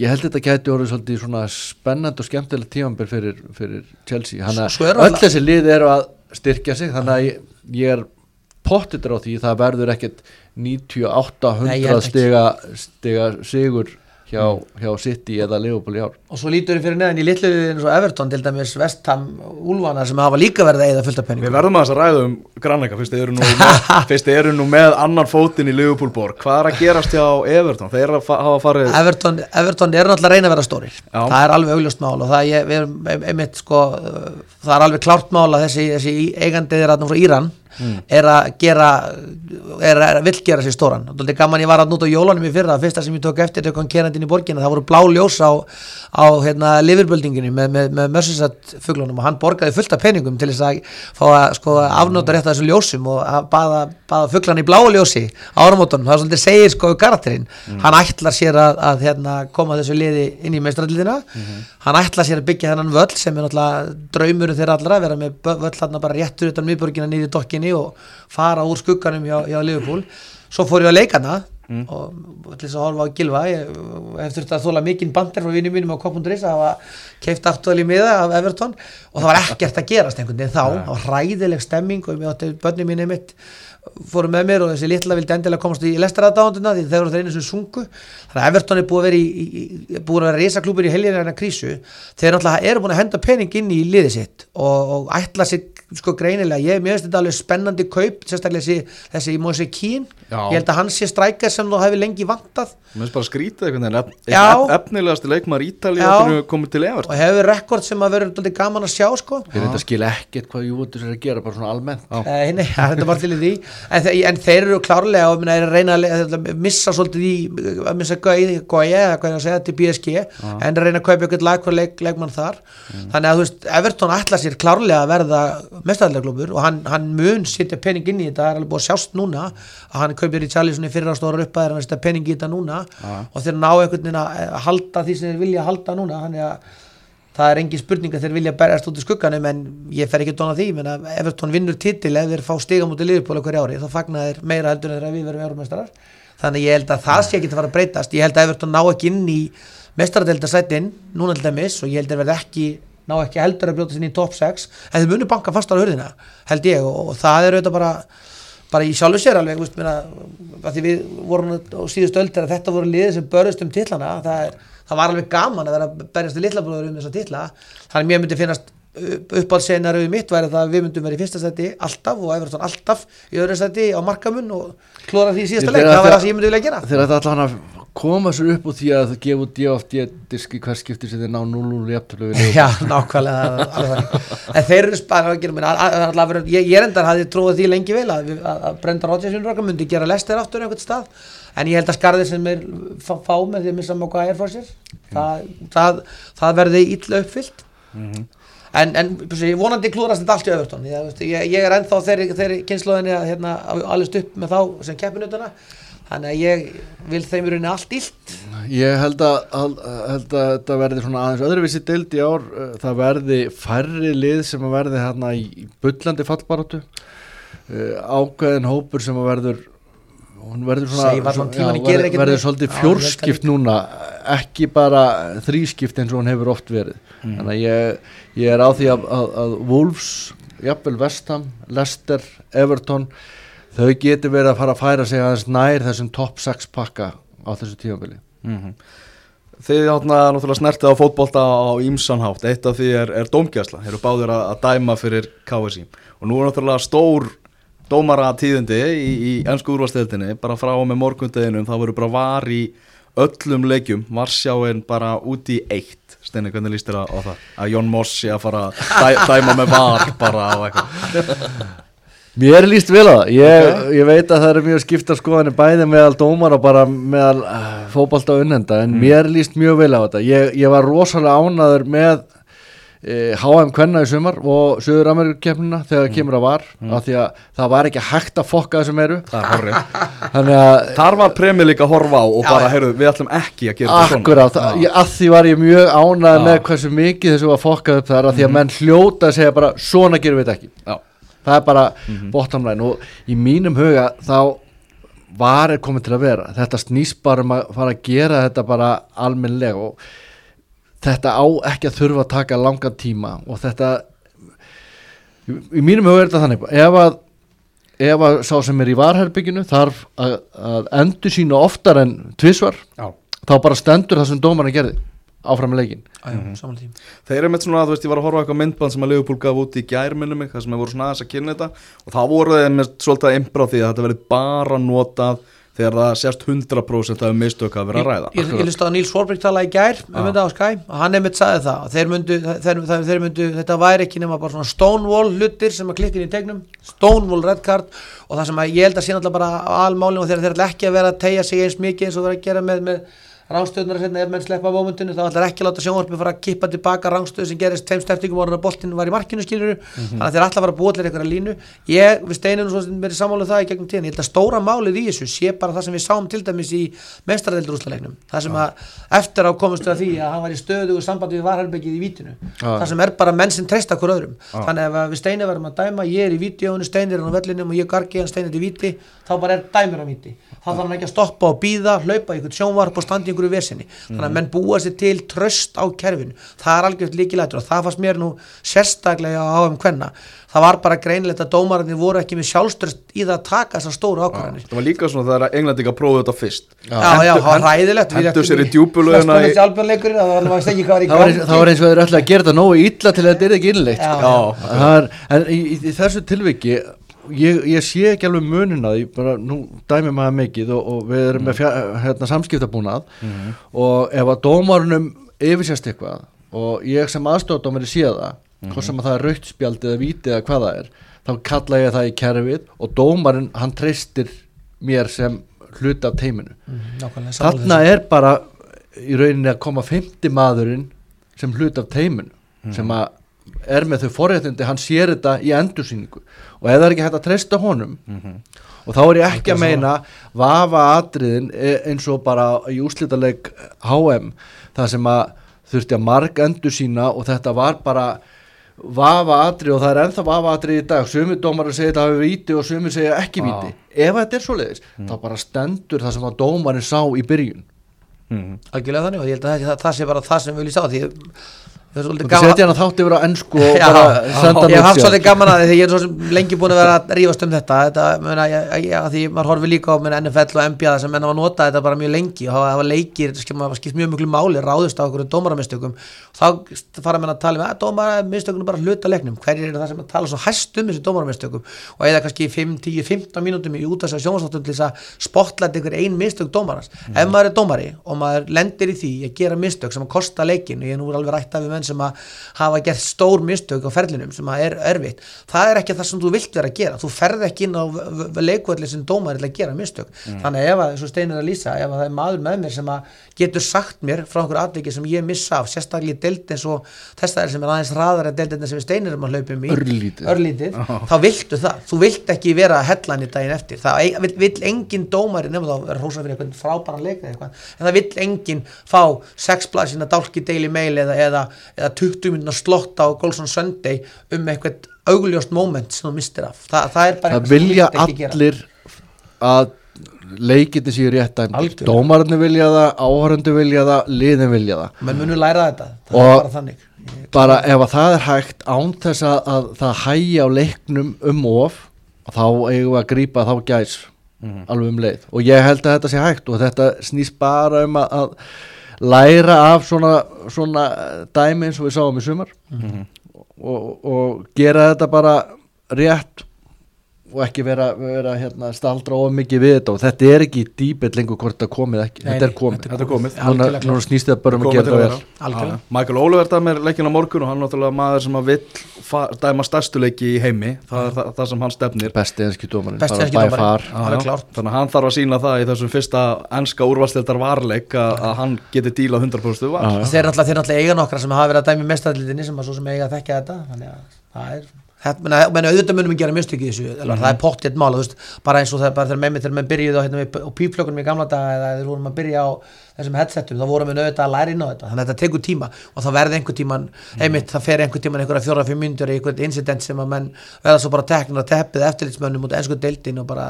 ég held þetta gæti orðið svolítið svona spennand og skemmtilegt tímanbér fyrir, fyrir Chelsea. Þannig að öll þessi lið eru að styrkja sig þannig að ég, ég er pottitur á því það verður ekkert 98-100 stiga, stiga sigur hjá, hjá City eða Liverpool í ár og svo lítur við fyrir neðan í litluðin eins og Everton til dæmis Vestham Úlfana sem hafa líka verið að eða fullt af penning Við verðum að þess að ræða um grannleika fyrst eru nú, eru nú með annan fótinn í Liverpool borg hvað er að gerast hjá Everton? Þeir hafa farið Everton, Everton er náttúrulega að reyna að vera stórir Já. það er alveg augljóst mál og það er, einmitt, sko, það er alveg klárt mál að þessi, þessi eigandið er aðnum frá Íran mm. er að gera er að vill gera sér stóran og þetta er gaman ég var að nota jólunum í fyrra það fyrsta sem ég tók eftir tökum kérandin í borginna það voru blá ljós á, á hérna, lifirböldinginu með, með, með mössisat fugglunum og hann borgaði fullt af peningum til þess að fá að sko, afnóta rétt af þessu ljósum og baða, baða fugglan í blá ljósi á áramótonum, það er svolítið segir sko karakterinn, mm. hann ætlar sér að, að hérna, koma þessu liði inn í meistrarliðina, mm -hmm. hann ætlar sér að byggja þennan völl sem er náttúrulega draumur þeirra allra, vera með völl hann bara réttur utan miðborgina nýði dokkinni og fara úr skugganum hjá, hjá Liverpool. Svo fór ég að leika hana mm. og til þess að horfa á Gilva ég hef þurft að þóla mikinn bandir frá vinnum mínum á Koppundurins að hafa keift afturðal í miða af Everton. Og það var ekkert að gerast einhvern veginn þá, það var hræðileg stemming og átti börnum mínu mitt fóru með mér og þessi litla vildi endilega komast í lestaradánduna því þeir voru það einu sem sungu. Þannig að Everton er búið að vera í, í, búið að vera reysaklúpur í helginarna krísu. Þeir náttúrulega eru búin að henda pening inn í liðið sitt og, og ætla sér sko greinilega, ég finnst þetta alveg spennandi kaup, sérstaklega þessi, þessi Mose Keane, ég held að hann sé strækja sem þú hefði lengi vantað. Mér finnst bara skrítið einhvern veginn, einn efnilegasti leikmar Ítali að komið til Everton. Og hefur rekord sem að vera gaman að sjá sko. Ég reyndi að skilja ekkert hvað Júventus er að gera bara svona almennt. Nei, nei, er bara til í því. En, en þeir eru klárlega og er að reyna að missa svolítið í að missa að segja til PSG ah. en að reyna að kaupa ykkur lag leik, leikmann þar. Mm. þannig að þú veist, Everton ætla sér klárlega að verða mestæðileglubur og hann, hann mun sitja pening inn í þetta, það er alveg búið að sjást núna að hann kaupir í Charlesoni fyrir ástóra upp að það er að setja pening í þetta núna. Ah. og þeir ná einhvern veginn að halda því sem þeir vilja halda núna, þannig að það er engin spurning að þeir vilja berjast út í skugganum en ég fer ekki að dona því. Menna, Everton vinnur titil ef þeir fá stiga mútið liðbóla hverja ári, þá fagnar þeir meira heldur en þeir að við verðum euromestrar þannig ég held að það sé ekki að fara að breytast. Ég held að Everton ná ekki inn í mestradeldasætin, núna til dæmis og ég held að þeir ekki, ná ekki heldur að brjóta sinni í top 6, en þeir munu banka fast á hörðina, held ég og, og það er auðvitað bara, bara í sjálfu sér alveg, veist, minna, því við vorum á síðustu öll þegar þetta voru liðið sem börjast um tillana, það er það var alveg gaman að vera að berjast í litlabróður um þessa tilla þannig að mér myndi finnast uppáldsenar auðvitað mitt væri það að við myndum verið í fyrsta seti alltaf og Everton alltaf í öðru seti á markamun og klóra því síðasta leik. það var það sem ég myndi vilja gera. Þegar þetta allan að koma sér upp úr því að það gefa út ég oft ég diski hver skipti sem þeir ná 0-0 í afturlu Já, nákvæmlega en þeir eru spara að gera ég, ég endar hafði tróðið því lengi vel að, að Brenda Rodgers myndi gera lestir aftur einhvern stað. En ég held að skarðir sem er fá, fá með því að missa mjög hvað er fór sér það, það, það verði illa uppfyllt. Mm -hmm. en, en vonandi klúðrast þetta allt í öðvörtun ég, ég, ég er ennþá þeirri, þeirri kynnslóðinni að hérna, allist upp með þá sem keppinutuna þannig að ég vil þeim í rauninni allt illt. Ég held að, að, held að þetta verði svona aðeins öðruvísi dild í ár. Það verði færri lið sem að verði hérna í bullandi fallbaróttu ákveðin hópur sem að verður hún verður svona, svona já, verður svolítið fjórskipt núna ekki bara þrískipt eins og hún hefur oft verið. Mm. þannig að ég, ég er á því að, að, að Wolves, jafnvel Vestham Leicester, Everton þau getur verið að fara að færa sig aðeins nær þessum top 6 pakka á þessu tímafili mm -hmm. Þið náttúrulega snertið á fótbolta á Ímsanhátt, eitt af því er, er dómgjæsla, þeir eru báðir að, að dæma fyrir KSI og nú er náttúrulega stór dómara tíðundi í, í ennsku úrvasteldinni bara frá og með morgundeginum það voru bara var í öllum leikjum. Varsjáin bara út í eitt. Steini, hvernig líst þér á það? Að Jón Mossi að fara að dæma með var bara á eitthvað Mér líst vel á það ég, okay. ég veit að það eru mjög skipta skoðanir bæði meðal dómar og bara meðal uh, fókbalta unnenda en mm. mér líst mjög vel á þetta ég, ég var rosalega ánaður með HM Kvenna í sumar og Söður Amerikakefnina þegar það mm. kemur að var mm. af því að það var ekki hægt að fokka þessum eru Þar var premjö líka að horfa á og bara, heyrðu, við ætlum ekki að gera þetta svona Akkurát, að því var ég mjög ánað með hversu mikið þessu var fokkað upp þar af því að mhm. menn hljóta að segja bara svona gerum við þetta ekki Já. Það er bara mm -hmm. bottomline og í mínum huga þá var er komið til að vera þetta snýst bara um að fara að gera þetta bara almenlega og þetta á ekki að þurfa að taka langan tíma og þetta í mínum höfu er þetta þannig ef að, ef að sá sem er í varherbygginu þarf að, að endur sína oftar en tvísvar Já. þá bara stendur það sem dómarna gerði áfram með leikin mm. þeir eru með svona að þú veist ég var að horfa eitthvað myndband sem að Leopold gaf út í gærminnum það sem hefur voru svona aðeins að kynna þetta. Og þá voru þeir með svolítið að imbra því að þetta verði bara notað þegar það sérst 100% af mistök að vera að ræða. Ég, ég listi á Níls Forberg tala í gær um þetta á Skæ og hann nefnitt sagði það þeir myndu, þeir, þeir, þeir myndu, þetta væri ekki nema bara svona stonewall hlutir sem að klikka inn í tegnum stonewall red card og það sem að ég held að sé náttúrulega bara almálinn og þeir eru ekki að vera að tegja sig eins mikið eins og vera að gera með, með rángstöðunar hérna ef menn sleppa mómentinu þá ætlar ekki að láta sjónvarpi fara að kippa tilbaka rángstöðu sem gerist tveim steftingum voru að boltinu var í markinu skiluru mm -hmm. þannig að þeir að fara að búa til eitthvað línu. Ég við steinunum svo sem verið sammáluð um það í gegnum tíðan ég held að stóra málið í þessu sé bara það sem við sáum til dæmis í mestradeildurúslalegnum það sem að eftir á komustu að því að hann var í stöðu og sambandi við varhalbeggið í vítinu. Ah. það sem er bara menn sem treysta hver öðrum. Ah. þannig að við steinir verðum að dæma ég er í vítiónu, steinir er á vellinum og ég gargi hann steinir til víti þá bara er dæmur á víti. Þá þarf hann ekki að stoppa og býða, hlaupa í í einhverju vesinni þannig að menn búa sér til tröst á kerfinu. Það er algjört líkilætur og það fannst mér nú sérstaklega á um hvenna það var bara greinilegt að dómararnir voru ekki með sjálfströst í það að taka þessar stóru ákvæðanir það var líka svona þegar Englandi að prófa þetta fyrst. Já, já, já, það var ræðilegt hendur sér í djúbulöðuna það var eins og þeir ætla að gera þetta nógu ítla til að þetta er ekki innlegt en í þessu tilviki ég, ég sé ekki alveg munin að ég bara, nú dæmi maður mikið og, og við erum mm. með fjár, hérna, samskiptabúnað mm og ef að dómarunum yfirsjast eitthvað og ég sem aðstofdómari sé það mm hvort sem að það er rautspjald eða viti eða hvað það er þá kalla ég það í kerfið og dómarinn hann treystir mér sem hluti af teiminu mm, þarna er bara í rauninni að koma 50 maðurinn sem hluti af teiminu -hmm. sem að er með þau forréttindi, hann sér þetta í endursýningu og ef það er ekki hægt að treysta honum mm -hmm. og þá er ég ekki að meina vafa atriðin e, eins og bara í úslítaleg HM það sem að þurfti að marg endur sína og þetta var bara vafa atrið og það er enþá vafa atrið í dag sumir dómar segja þetta hafi viti og sumir segja ekki viti ah. ef þetta er svo leiðis mm. þá bara stendur það sem að dómarinn sá í byrjun mm. Algjörlega þannig og ég held að það, það sé bara það sem við viljum sá því setja hann að þátti vera ennsku og bara senda hann Ég haf svolítið gaman að því ég er svo lengi búin að vera að rífast um þetta, þetta mena, ég, ég, því maður horfi líka á NFL og NBA sem menna var að nota þetta bara mjög lengi. Og var leikir, það skipt mjög mjög máli ráðist á okkur dómaramistökum. Þá fara mér að tala um að dómaramistökum er bara hluta leiknum, hverjir er það sem að tala svo hæst um þessi dómaramistökum? Og eða kannski 5, 10, 15 mínútum í út af þessu sjónastáttum til þess að spotlight einhver ein mistök dómarans, mm. ef maður er dómari og maður lendir í því að gera mistök sem að kosta leikin, ég er nú alveg rætt af menn sem hafa gert stór mistök á ferlinum sem er erfitt. Það er ekki það sem þú vilt vera að gera. Þú ferð ekki inn á leikvöldi sem dómar er að gera mistök, mm. þannig ef að, eins og Steinar að lýsa, ef að það er maður með mér sem að getur sagt mér frá einhverju atviki sem ég missa af, sérstaklega í delt eins og þessari sem er aðeins raðar en delt en sem við Steinar erum að hlaupum í. Örlítið, örlítið. Oh. þá viltu það, þú vilt ekki vera að hella hann í daginn eftir, það vil, vil engin dómari nefnum þá vera hósa fyrir eitthvað frábæran eitthvað, en það vil engin fá sexblasina dálki daily mail eða, eða, eða 20 minna slott á Golson Sunday um eitthvað augljóst moment sem þú mistir af. Þa, það er bara það vilja allir að leikiti séu rétt að dómararnir vilja það, áhörundu vilja það liðin vilja það. Menn munum læra þetta, það og er bara þannig. Bara ef að það er hægt án þess að, að það hægja á leiknum um of þá eigum við að grýpa þá gæs mm -hmm. alveg um leið. Og ég held að þetta sé hægt og þetta snýst bara um að, að læra af svona, svona dæmi eins og við sáum í sumar mm -hmm. og, og gera þetta bara rétt og ekki vera, vera hérna, staldra of mikið við þetta. Og þetta er ekki dýpill lengur hvort það komið ekki, Nei, þetta er komið. þetta er komið, núna, núna snýst það bara um að gera það vel Michael Oliver dæmir leikin á morgun og hann er náttúrulega maður sem að vill dæma stærstuleiki í heimi. Það er það, það sem hann stefnir. Besti enski dómarinn, bara bæ far. Þannig að hann þarf að sína það í þessum fyrsta enska úrvalstildar varleik að hann geti dílað 100% var þeir er náttúrulega eiga nokkra sem hafa verið að dæmi mestadlitinni sem að svo sem eiga að þekka þetta. Þannig að það er menn auðvitað munum við gera í þessu mm -hmm. það er pottið mál, veist, bara eins og það þegar með mig þegar maður byrjuði á, hérna, á píplökunum í gamla daga eða þegar vorum að byrja á þessum headsetum, þá vorum við auðvitað að læra inn á þetta þannig að þetta tekur tíma og það verði einhver tíman mhm. einmitt, það fer einhver tíman einhverja fjóra-fimm myndur í einhvern incident sem að menn verða svo bara teknir að teppið eftirlitsmönnum út ennsku deildin og bara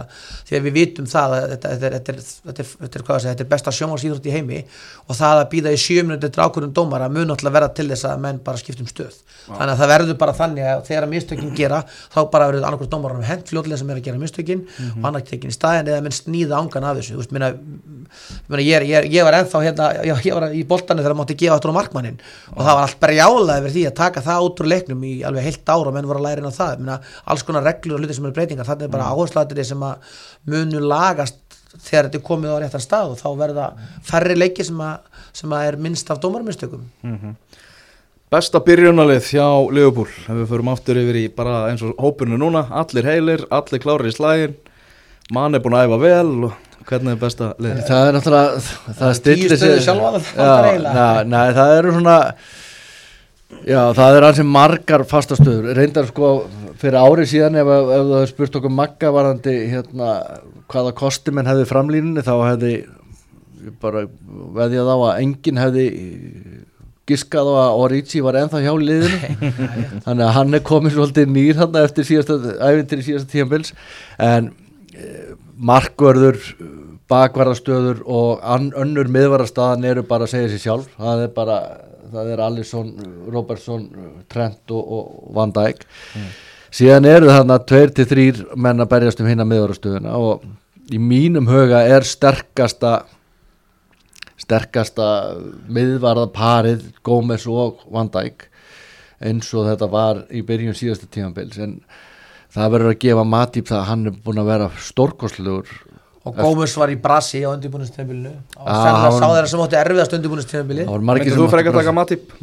því að við vitum það að þetta, þetta, er, þetta, er, er, þetta er besta sjómarsýðrútt í heimi og það að býða í sjöminundir drákurum dómar að mun alltaf verða til þess að menn bara skiptum stöð wow. þannig að það verður bara þannig að þegar að mistökin gera þá bara verður annarkvæmst dómarum hent fljóðlega sem er að gera mistökin mm -hmm. og annarkvæmst í staðin eða menn snýða ángan af þessu veist, minna, minna, ég, ég, ég var ennþá hérna, já, ég var í boltanu þegar mátti gefa aftur á markmannin og það var allt berjálað yfir því að taka það út úr leiknum í alveg heilt ára og menn voru að læra inn á það. Minna, alls konar reglur og hluti sem eru breytingar þannig er bara mm. áhersluatir sem að munu lagast þegar þetta er komið á réttan stað og þá verða færri leiki sem að, sem að er minnst af dómarminnstökum mm -hmm. Besta byrjunalið hjá Leopold, ef við förum áttur yfir í bara eins og hópurnu núna, allir heilir, allir klárir í slægin mann er búin að æfa vel og hvernig er besta lið? Það er náttúrulega, það stillir sér Nei, það eru svona já, það er alls margar fastastöður, reyndar sko fyrir árið síðan ef, ef þú hefði spurt okkur makka varandi hérna, hvaða kostimenn hefði framlínunni þá hefði bara veðjað á að enginn hefði giskað á að Orici var enþá hjá liðinu. Þannig að hann er komið svolítið nýr hann eftir síðasta, æfintir í síðasta tíanbils en e, markvörður bakvarðastöður og önnur miðvarðarstaðan eru bara að segja sér sjálf. Það er bara, það er Alisson Robertson, Trent og, og Van Dijk. Mm. síðan eru þarna 2-3 menn að berjast um hinn að miðvarðarstöðuna og í mínum huga er sterkasta sterkasta miðvarðarparið Gómez og Van Dijk eins og þetta var í byrjun síðasta tímanbils en það verður að gefa Matip það að hann er búin að vera stórkostluður og Gómez var í Brasi á undirbúinustíðanbílinu og ah, sá þeirra sem átti erfiðast undirbúinustíðanbíli Myndir þú frekar taka Matip?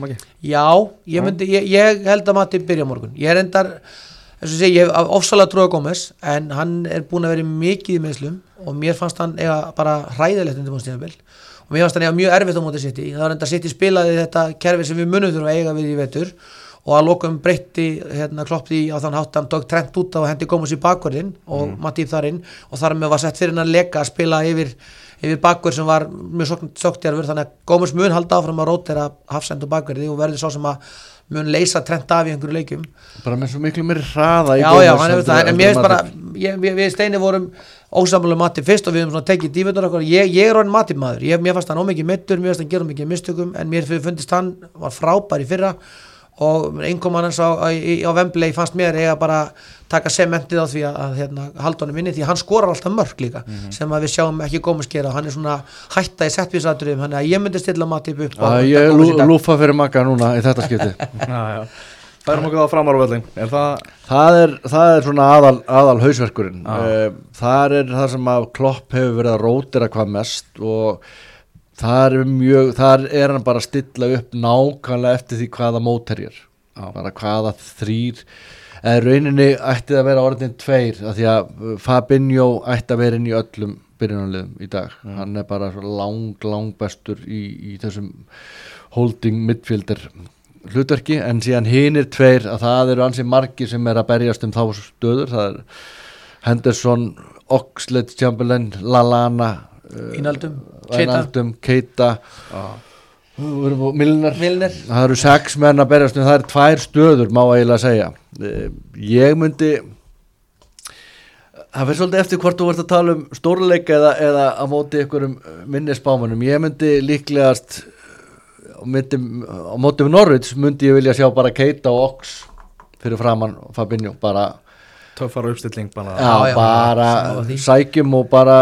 Já, ég, myndi, ég, ég held að Matip byrja morgun. Ég er endar, eins og sé, ég hef ofsalega trúið Gómez en hann er búin að vera mikið í meðslum og mér fannst hann eiga bara hræðilegt undirbúinustíðanbíl og mér fannst hann eiga mjög erfitt á móti sitt í það var enda sitt í spilaði þetta kerfi sem við munum þurfum að eiga við í vetur og að lokum breytti hérna, kloppti á þann hátt hann tók trend út á hendi Gómez í bakverðin og mm. Mattíf þar inn. Og þar með var sett fyrir hann að leka að spila yfir, yfir bakverð sem var mjög soktjarfur þannig að Gómez mun halda áfram að rótera hafsend og bakverði og verði svo sem að mun leysa trend af í einhverju leikum bara með svo miklu mér hraða já já, hann hefur það, en mér finnst bara ég, við, við Steini vorum ósamlega Mattíf fyrst og við hefum tekið dífundur okkur ég, ég er orðin Mattíf maður, ég, mér fannst hann ómikið mittur mér fannst hann gera mikið mistökum en mér finnst hann var frábær í fyrra og einkoman hans á, á, á Vembley fannst mér eiga bara taka sementið á því að, að hérna, halda honum inni því að hann skorar alltaf mörg líka mm -hmm. sem við sjáum ekki góma skera hann er svona hætta í settvísaturum hann er að ég myndi stilla Matip upp að Ég er lúfa fyrir makka núna í þetta skipti. Það er mjög á framáruveldin það... það, það er svona aðal, aðal hausverkurinn. Ah. það er það sem að Klopp hefur verið að rótira hvað mest og þar er mjög, þar er hann bara að stilla upp nákvæmlega eftir því hvaða móterjur, bara hvaða þrýr, eða rauninni ætti að vera orðin tveir, af því að uh, Fabinho ætti að vera inn í öllum byrjunarliðum í dag, mm. hann er bara lang, lang bestur í, í þessum holding midfielder hlutverki, en síðan hinn er tveir að það eru ansið margi sem er að berjast um þá stöður, það er Henderson, Oxlade, Chamberlain, Lallana Ínaldum, Ínaldum Keita. Milner. Milner. Það eru sex menn að berjast það eru tvær stöður má eiginlega segja. Eh, ég myndi það fyrir svolítið eftir hvort þú vart að tala um stórleika eða, eða á móti ykkur um minnisbámanum ég myndi líklegast á, myndi, á móti um Norvids myndi ég vilja sjá bara Keita og Ox fyrir framann Fabinho bara töffara uppstilling bara, já, já, bara sækjum og bara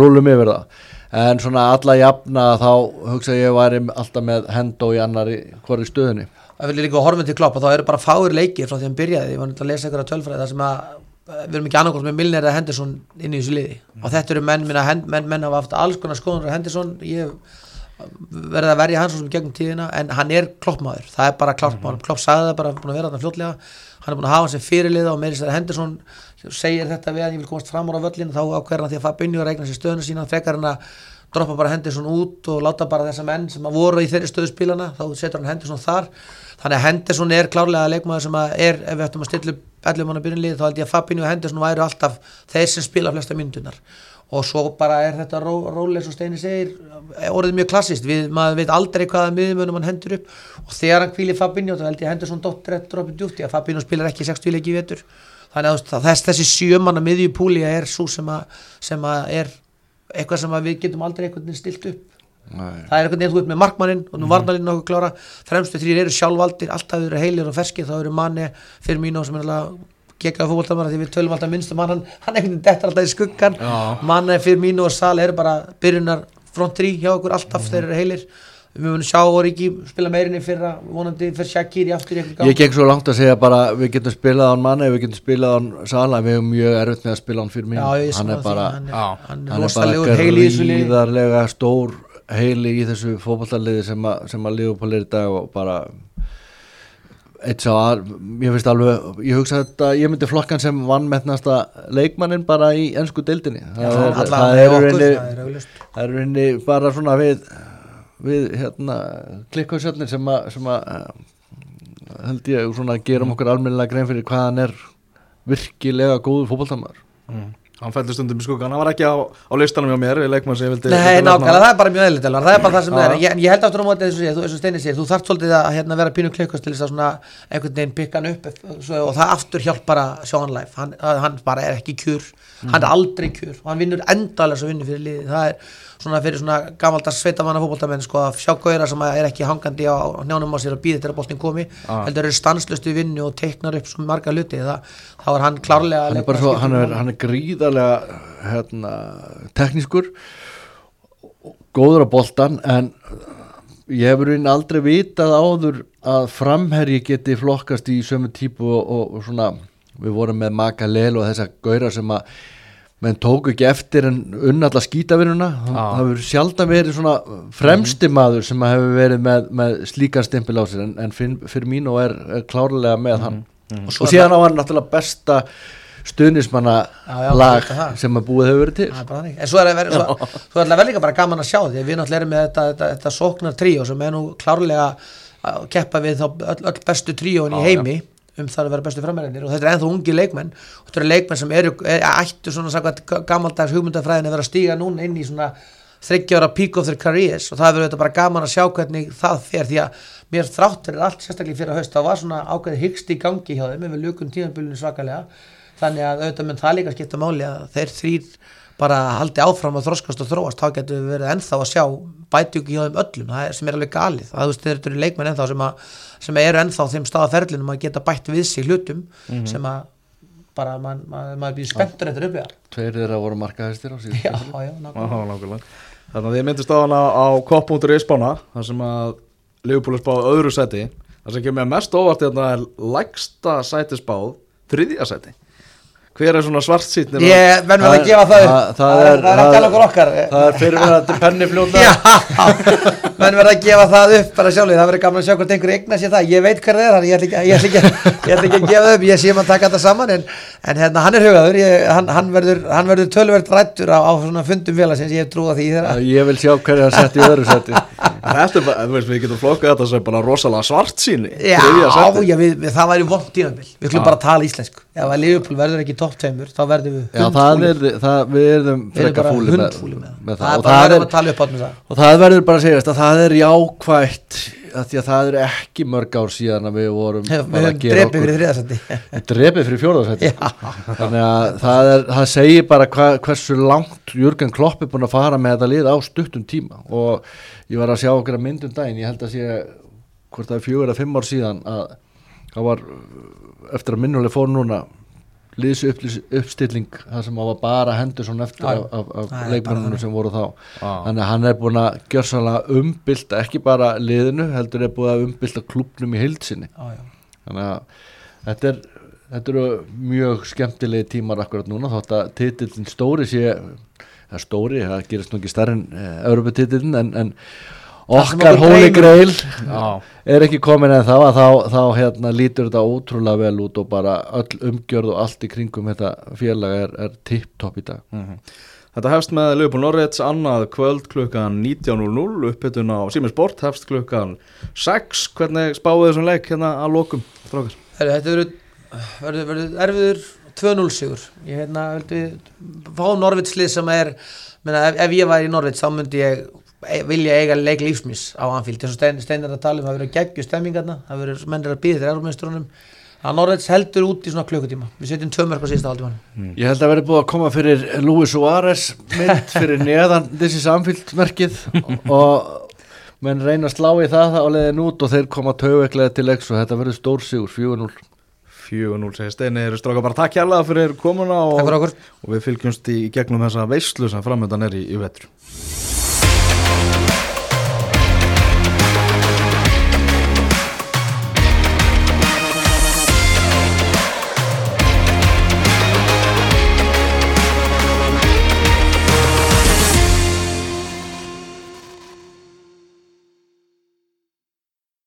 rúlum yfir það. En svona alla jafna þá hugsa ég væri alltaf með hendó í annari hverju stöðunni. Það vil líka horfum til klopp og þá eru bara fáir leikir frá því að hann byrjaði, ég var náttúrulega að lesa ykkur á tölfræði þar sem að við erum ekki annarkvámt með Milner eða Henderson inn í þessu liði. Mm. og þetta eru menn minna, menn, menn hafa haft alls konar skoðunar Henderson, ég verði að verja hans sem gegnum tíðina en hann er kloppmaður, það er bara kloppmaður mm. klopp sagði það bara, búin að vera þarna fljótlega hann er búin að hafa sem fyrirliða og meirins þegar Henderson segir þetta við að ég vil komast fram ára völlin þá ákveður hann því að Fabinho regna sér stöðuna sína frekar hann að droppa bara Henderson út og láta bara þessa menn sem að voru í þeirri stöðuspílana þá setur hann Henderson þar. Þannig að Henderson er klárlega leikmaður sem að er ef við ættum að stilla upp ellum hann að byrjunlið þá held ég að Fabinho og Henderson væru alltaf þeir sem spila flesta myndunar og svo bara er þetta ró, róleis og Steini segir orðið mjög klassist, við, maður veit aldrei hvaða miðumönum hann hendur upp. Og þegar hann kvíli Fabinho þá held ég að Henderson dottir eftir dropið djúfti að Fabinho spilar ekki 60 leiki í vetur. Þannig að þess, þessi sjömanna miðjupúli er svo sem að, sem að er eitthvað sem við getum aldrei veginn stilt upp. Nei. það er veginn þú veit með markmannin og nú mm. varnalinn okkur klára. Fremstu þrýr eru sjálfvaldir, alltaf eru heilir og ferskir þá eru manni fyrir mínu sem er alveg geggaði fólkváltamara því við tölum alltaf minnstum hann, hann er einhvern veginn dettar alltaf í skuggan manni fyrir mínu og sal eru bara byrjunar front 3 hjá okkur alltaf mm. þeir eru heilir. Við munum sjá Origi spila meirinni fyrra vonandi fyrir Shakiri aftur Ég geng svo langt að segja bara við getum spilað án manni við getum spilað án Sala við hefum mjög erfitt með að spila án fyrir er bara hann er, er, er bara gríðarlega stór heili í þessu fókballarliði sem að, að Leopold er í dag og bara eitt sá að ég finnst alveg ég hugsa að ég myndi flokkan sem vann metnasta leikmannin bara í ennsku deildinni. Það, það, það er reyni bara svona við við hérna klikkausöldin sem að, sem að held ég svona gerum okkur almennilega grein fyrir hvaðan er virkilega góður fókbaltamar mm hann fældi stundum í skuggan, hann var ekki á, á listanum hjá mér í leikmann sem ég vildi Nei, nákvæmlega, það er bara mjög eðlitt það er bara það sem það er, ég, ég held aftur á móti eins og Steinir sér, þú þarf svolítið að hérna, vera pínu klikkast til þess að svona einhvern veginn pikka hann upp svo, og það aftur hjálp bara sjónleif, hann, hann bara er ekki kjur. Mm. hann er aldrei kjur. Og hann vinnur endalega svo vinnu fyrir liði, það er svona fyrir svona gamaldags sveitamanna fólkváltamenn sko að sjá gauðra sem er ekki hangandi á njánum á sér að býða til að boltin komi ah. heldur eru stanslöstu vinnu og teiknar upp svona marga luti þá er hann klárlega hann er, svo, hann er, hann er gríðarlega hérna, teknískur góður á boltan en ég hefur einn aldrei vitað áður að framherji geti flokkast í sömu típu og, og, og svona við vorum með Maka Lel og þessa gauðra sem að menn tóku ekki eftir en unnalla skýtavinnuna það hefur sjaldan verið svona fremsti maður sem hefur verið með, með slíkan stimpil á sér en, en fyrir, mín og er, er klárlega með mm -hmm. hann. Mm -hmm. og, og síðan á hann náttúrulega besta stuðnismanna lag sem að búið hefur verið til. En svo er það vel líka bara gaman að sjá því við náttúrulega erum með þetta, þetta, þetta sóknar tríó sem er nú klárlega að keppa við þá öll, öll bestu tríón í heimi já um það að vera bestu framhærinir og þetta er ennþá ungi leikmenn. Og þetta eru leikmenn sem eru er, ættu svona sagt gammaldags hugmyndafræðin að vera að stíga núna inn í svona þryggjára peak of their careers. Og það verður þetta bara gaman að sjá hvernig það fer því að mér þráttur er allt sérstaklega fyrir að haust það var svona ákveði hyggst í gangi hjá þeim við lukum tímanbylunum svakalega. Þannig að auðvitað mun það líka skipta máli að þeir þrýr bara haldi áfram að þroskast og þróast, þá getur við verið ennþá að sjá bætjúki hjá þeim öllum, það er, sem er alveg galið, það veist, eru leikmenn ennþá sem, að, sem eru ennþá þeim staðaferlinum að geta bætt við sig hlutum mm -hmm. sem að bara mann mað, mað býður spenntur eftir uppi Tveir þeirra voru markaðistir á síðan Já, já, nákvæmlega. Þannig að ég myndist á hana á kopp.is spána, þar sem að Leopold spáð öðru seti, þar sem kemur mest óvart hver er svona svart sýt ég verður að gefa það upp. það er ekki alveg okkar. það er fyrirverðandi pennifljóta. Menn verður að gefa það upp bara sjálf það verður gaman að sjá hvort einhver egna sér það. Ég veit hvað það er, ég ætla ekki, ekki, ekki að gefa það upp. Ég sé maður taka þetta saman en, en hérna, hann er hugaður. Ég, hann, hann verður, verður tölverð rættur á, á svona fundum félagsins. Ég hef trúið að því þeirra. ég vil sjá hverju það sett í öðru seti Þetta er bara, þú veist, við getum flokkað þetta sem bara rosalega svart síni Já, já við, við, það væri vond tíðanbíl Við klúum bara að tala íslensku. Ef að Liverpool verður ekki topp tveimur, þá verður við Já, það er, það, við erum frekka fúli með, með það, það. Og, það er, er, og það verður bara að segja að það er jákvægt að því að það er ekki mörg ár síðan að við vorum Hef, við höfum drefið fyrir þriðarsætti drefið fyrir fjóðarsætti þannig að það, er, það segir bara hva, hversu langt Jörgen Klopp er búin að fara með þetta lið á stuttum tíma. Og ég var að sjá okkur að myndum daginn ég held að sé hvort það er fjögur eða fimm ár síðan að það var eftir að minnuleg fór núna liðs uppstilling það sem var bara hendur svona eftir af, af, af leikmennunum sem voru þá. Ah. þannig að hann er búin að gjörsalega umbylta ekki bara liðinu heldur er búin að umbylta klubnum í heilsinni þannig að þetta er þetta eru mjög skemmtilegi tímar akkurat núna þótt að titillin stóri sé það er stóri, það gerist nú ekki uh, eh, Europatitillin en, en okkar Holy Grail er ekki komin en þá að þá, þá hérna, lítur þetta ótrúlega vel út og bara öll umgjörð og allt í kringum þetta félag er, er tipptopp í dag. Mm -hmm. Þetta hefst með Leopold Norrets annað kvöld klukkan 19.00 upphittun á Sýmur Sport hefst klukkan 6 hvernig spáðu þessum leik hérna að lokum strákar? Þetta verður erfiður 2-0 sigur. Ég hérna, vildi fá Norrets lið sem er menna, ef, ef ég væri í Norrets þá myndi ég vilja eiga leik lífsmís á Anfield. Þess að steinar að tala um að það verður geggju stemmingarna það verður mennir að býða þér erumennstrunum að Norræts heldur út í svona klukkutíma. Við setjum tvö mörg á sísta aldrei mm. Ég held að verður búið að koma fyrir Luis Suárez mynd fyrir neðan þessi Anfield merkið. Og menn reyna að slá í það á leðin út og þeir koma tögveklega til leiks og þetta verður stór sigur 4-0 4-0 segir Steini, eru stráka bara. Takk hjálpa fyrir komuna og, og við fylgjumst í gegnum þessa veislu sem framöndan er í, í vetru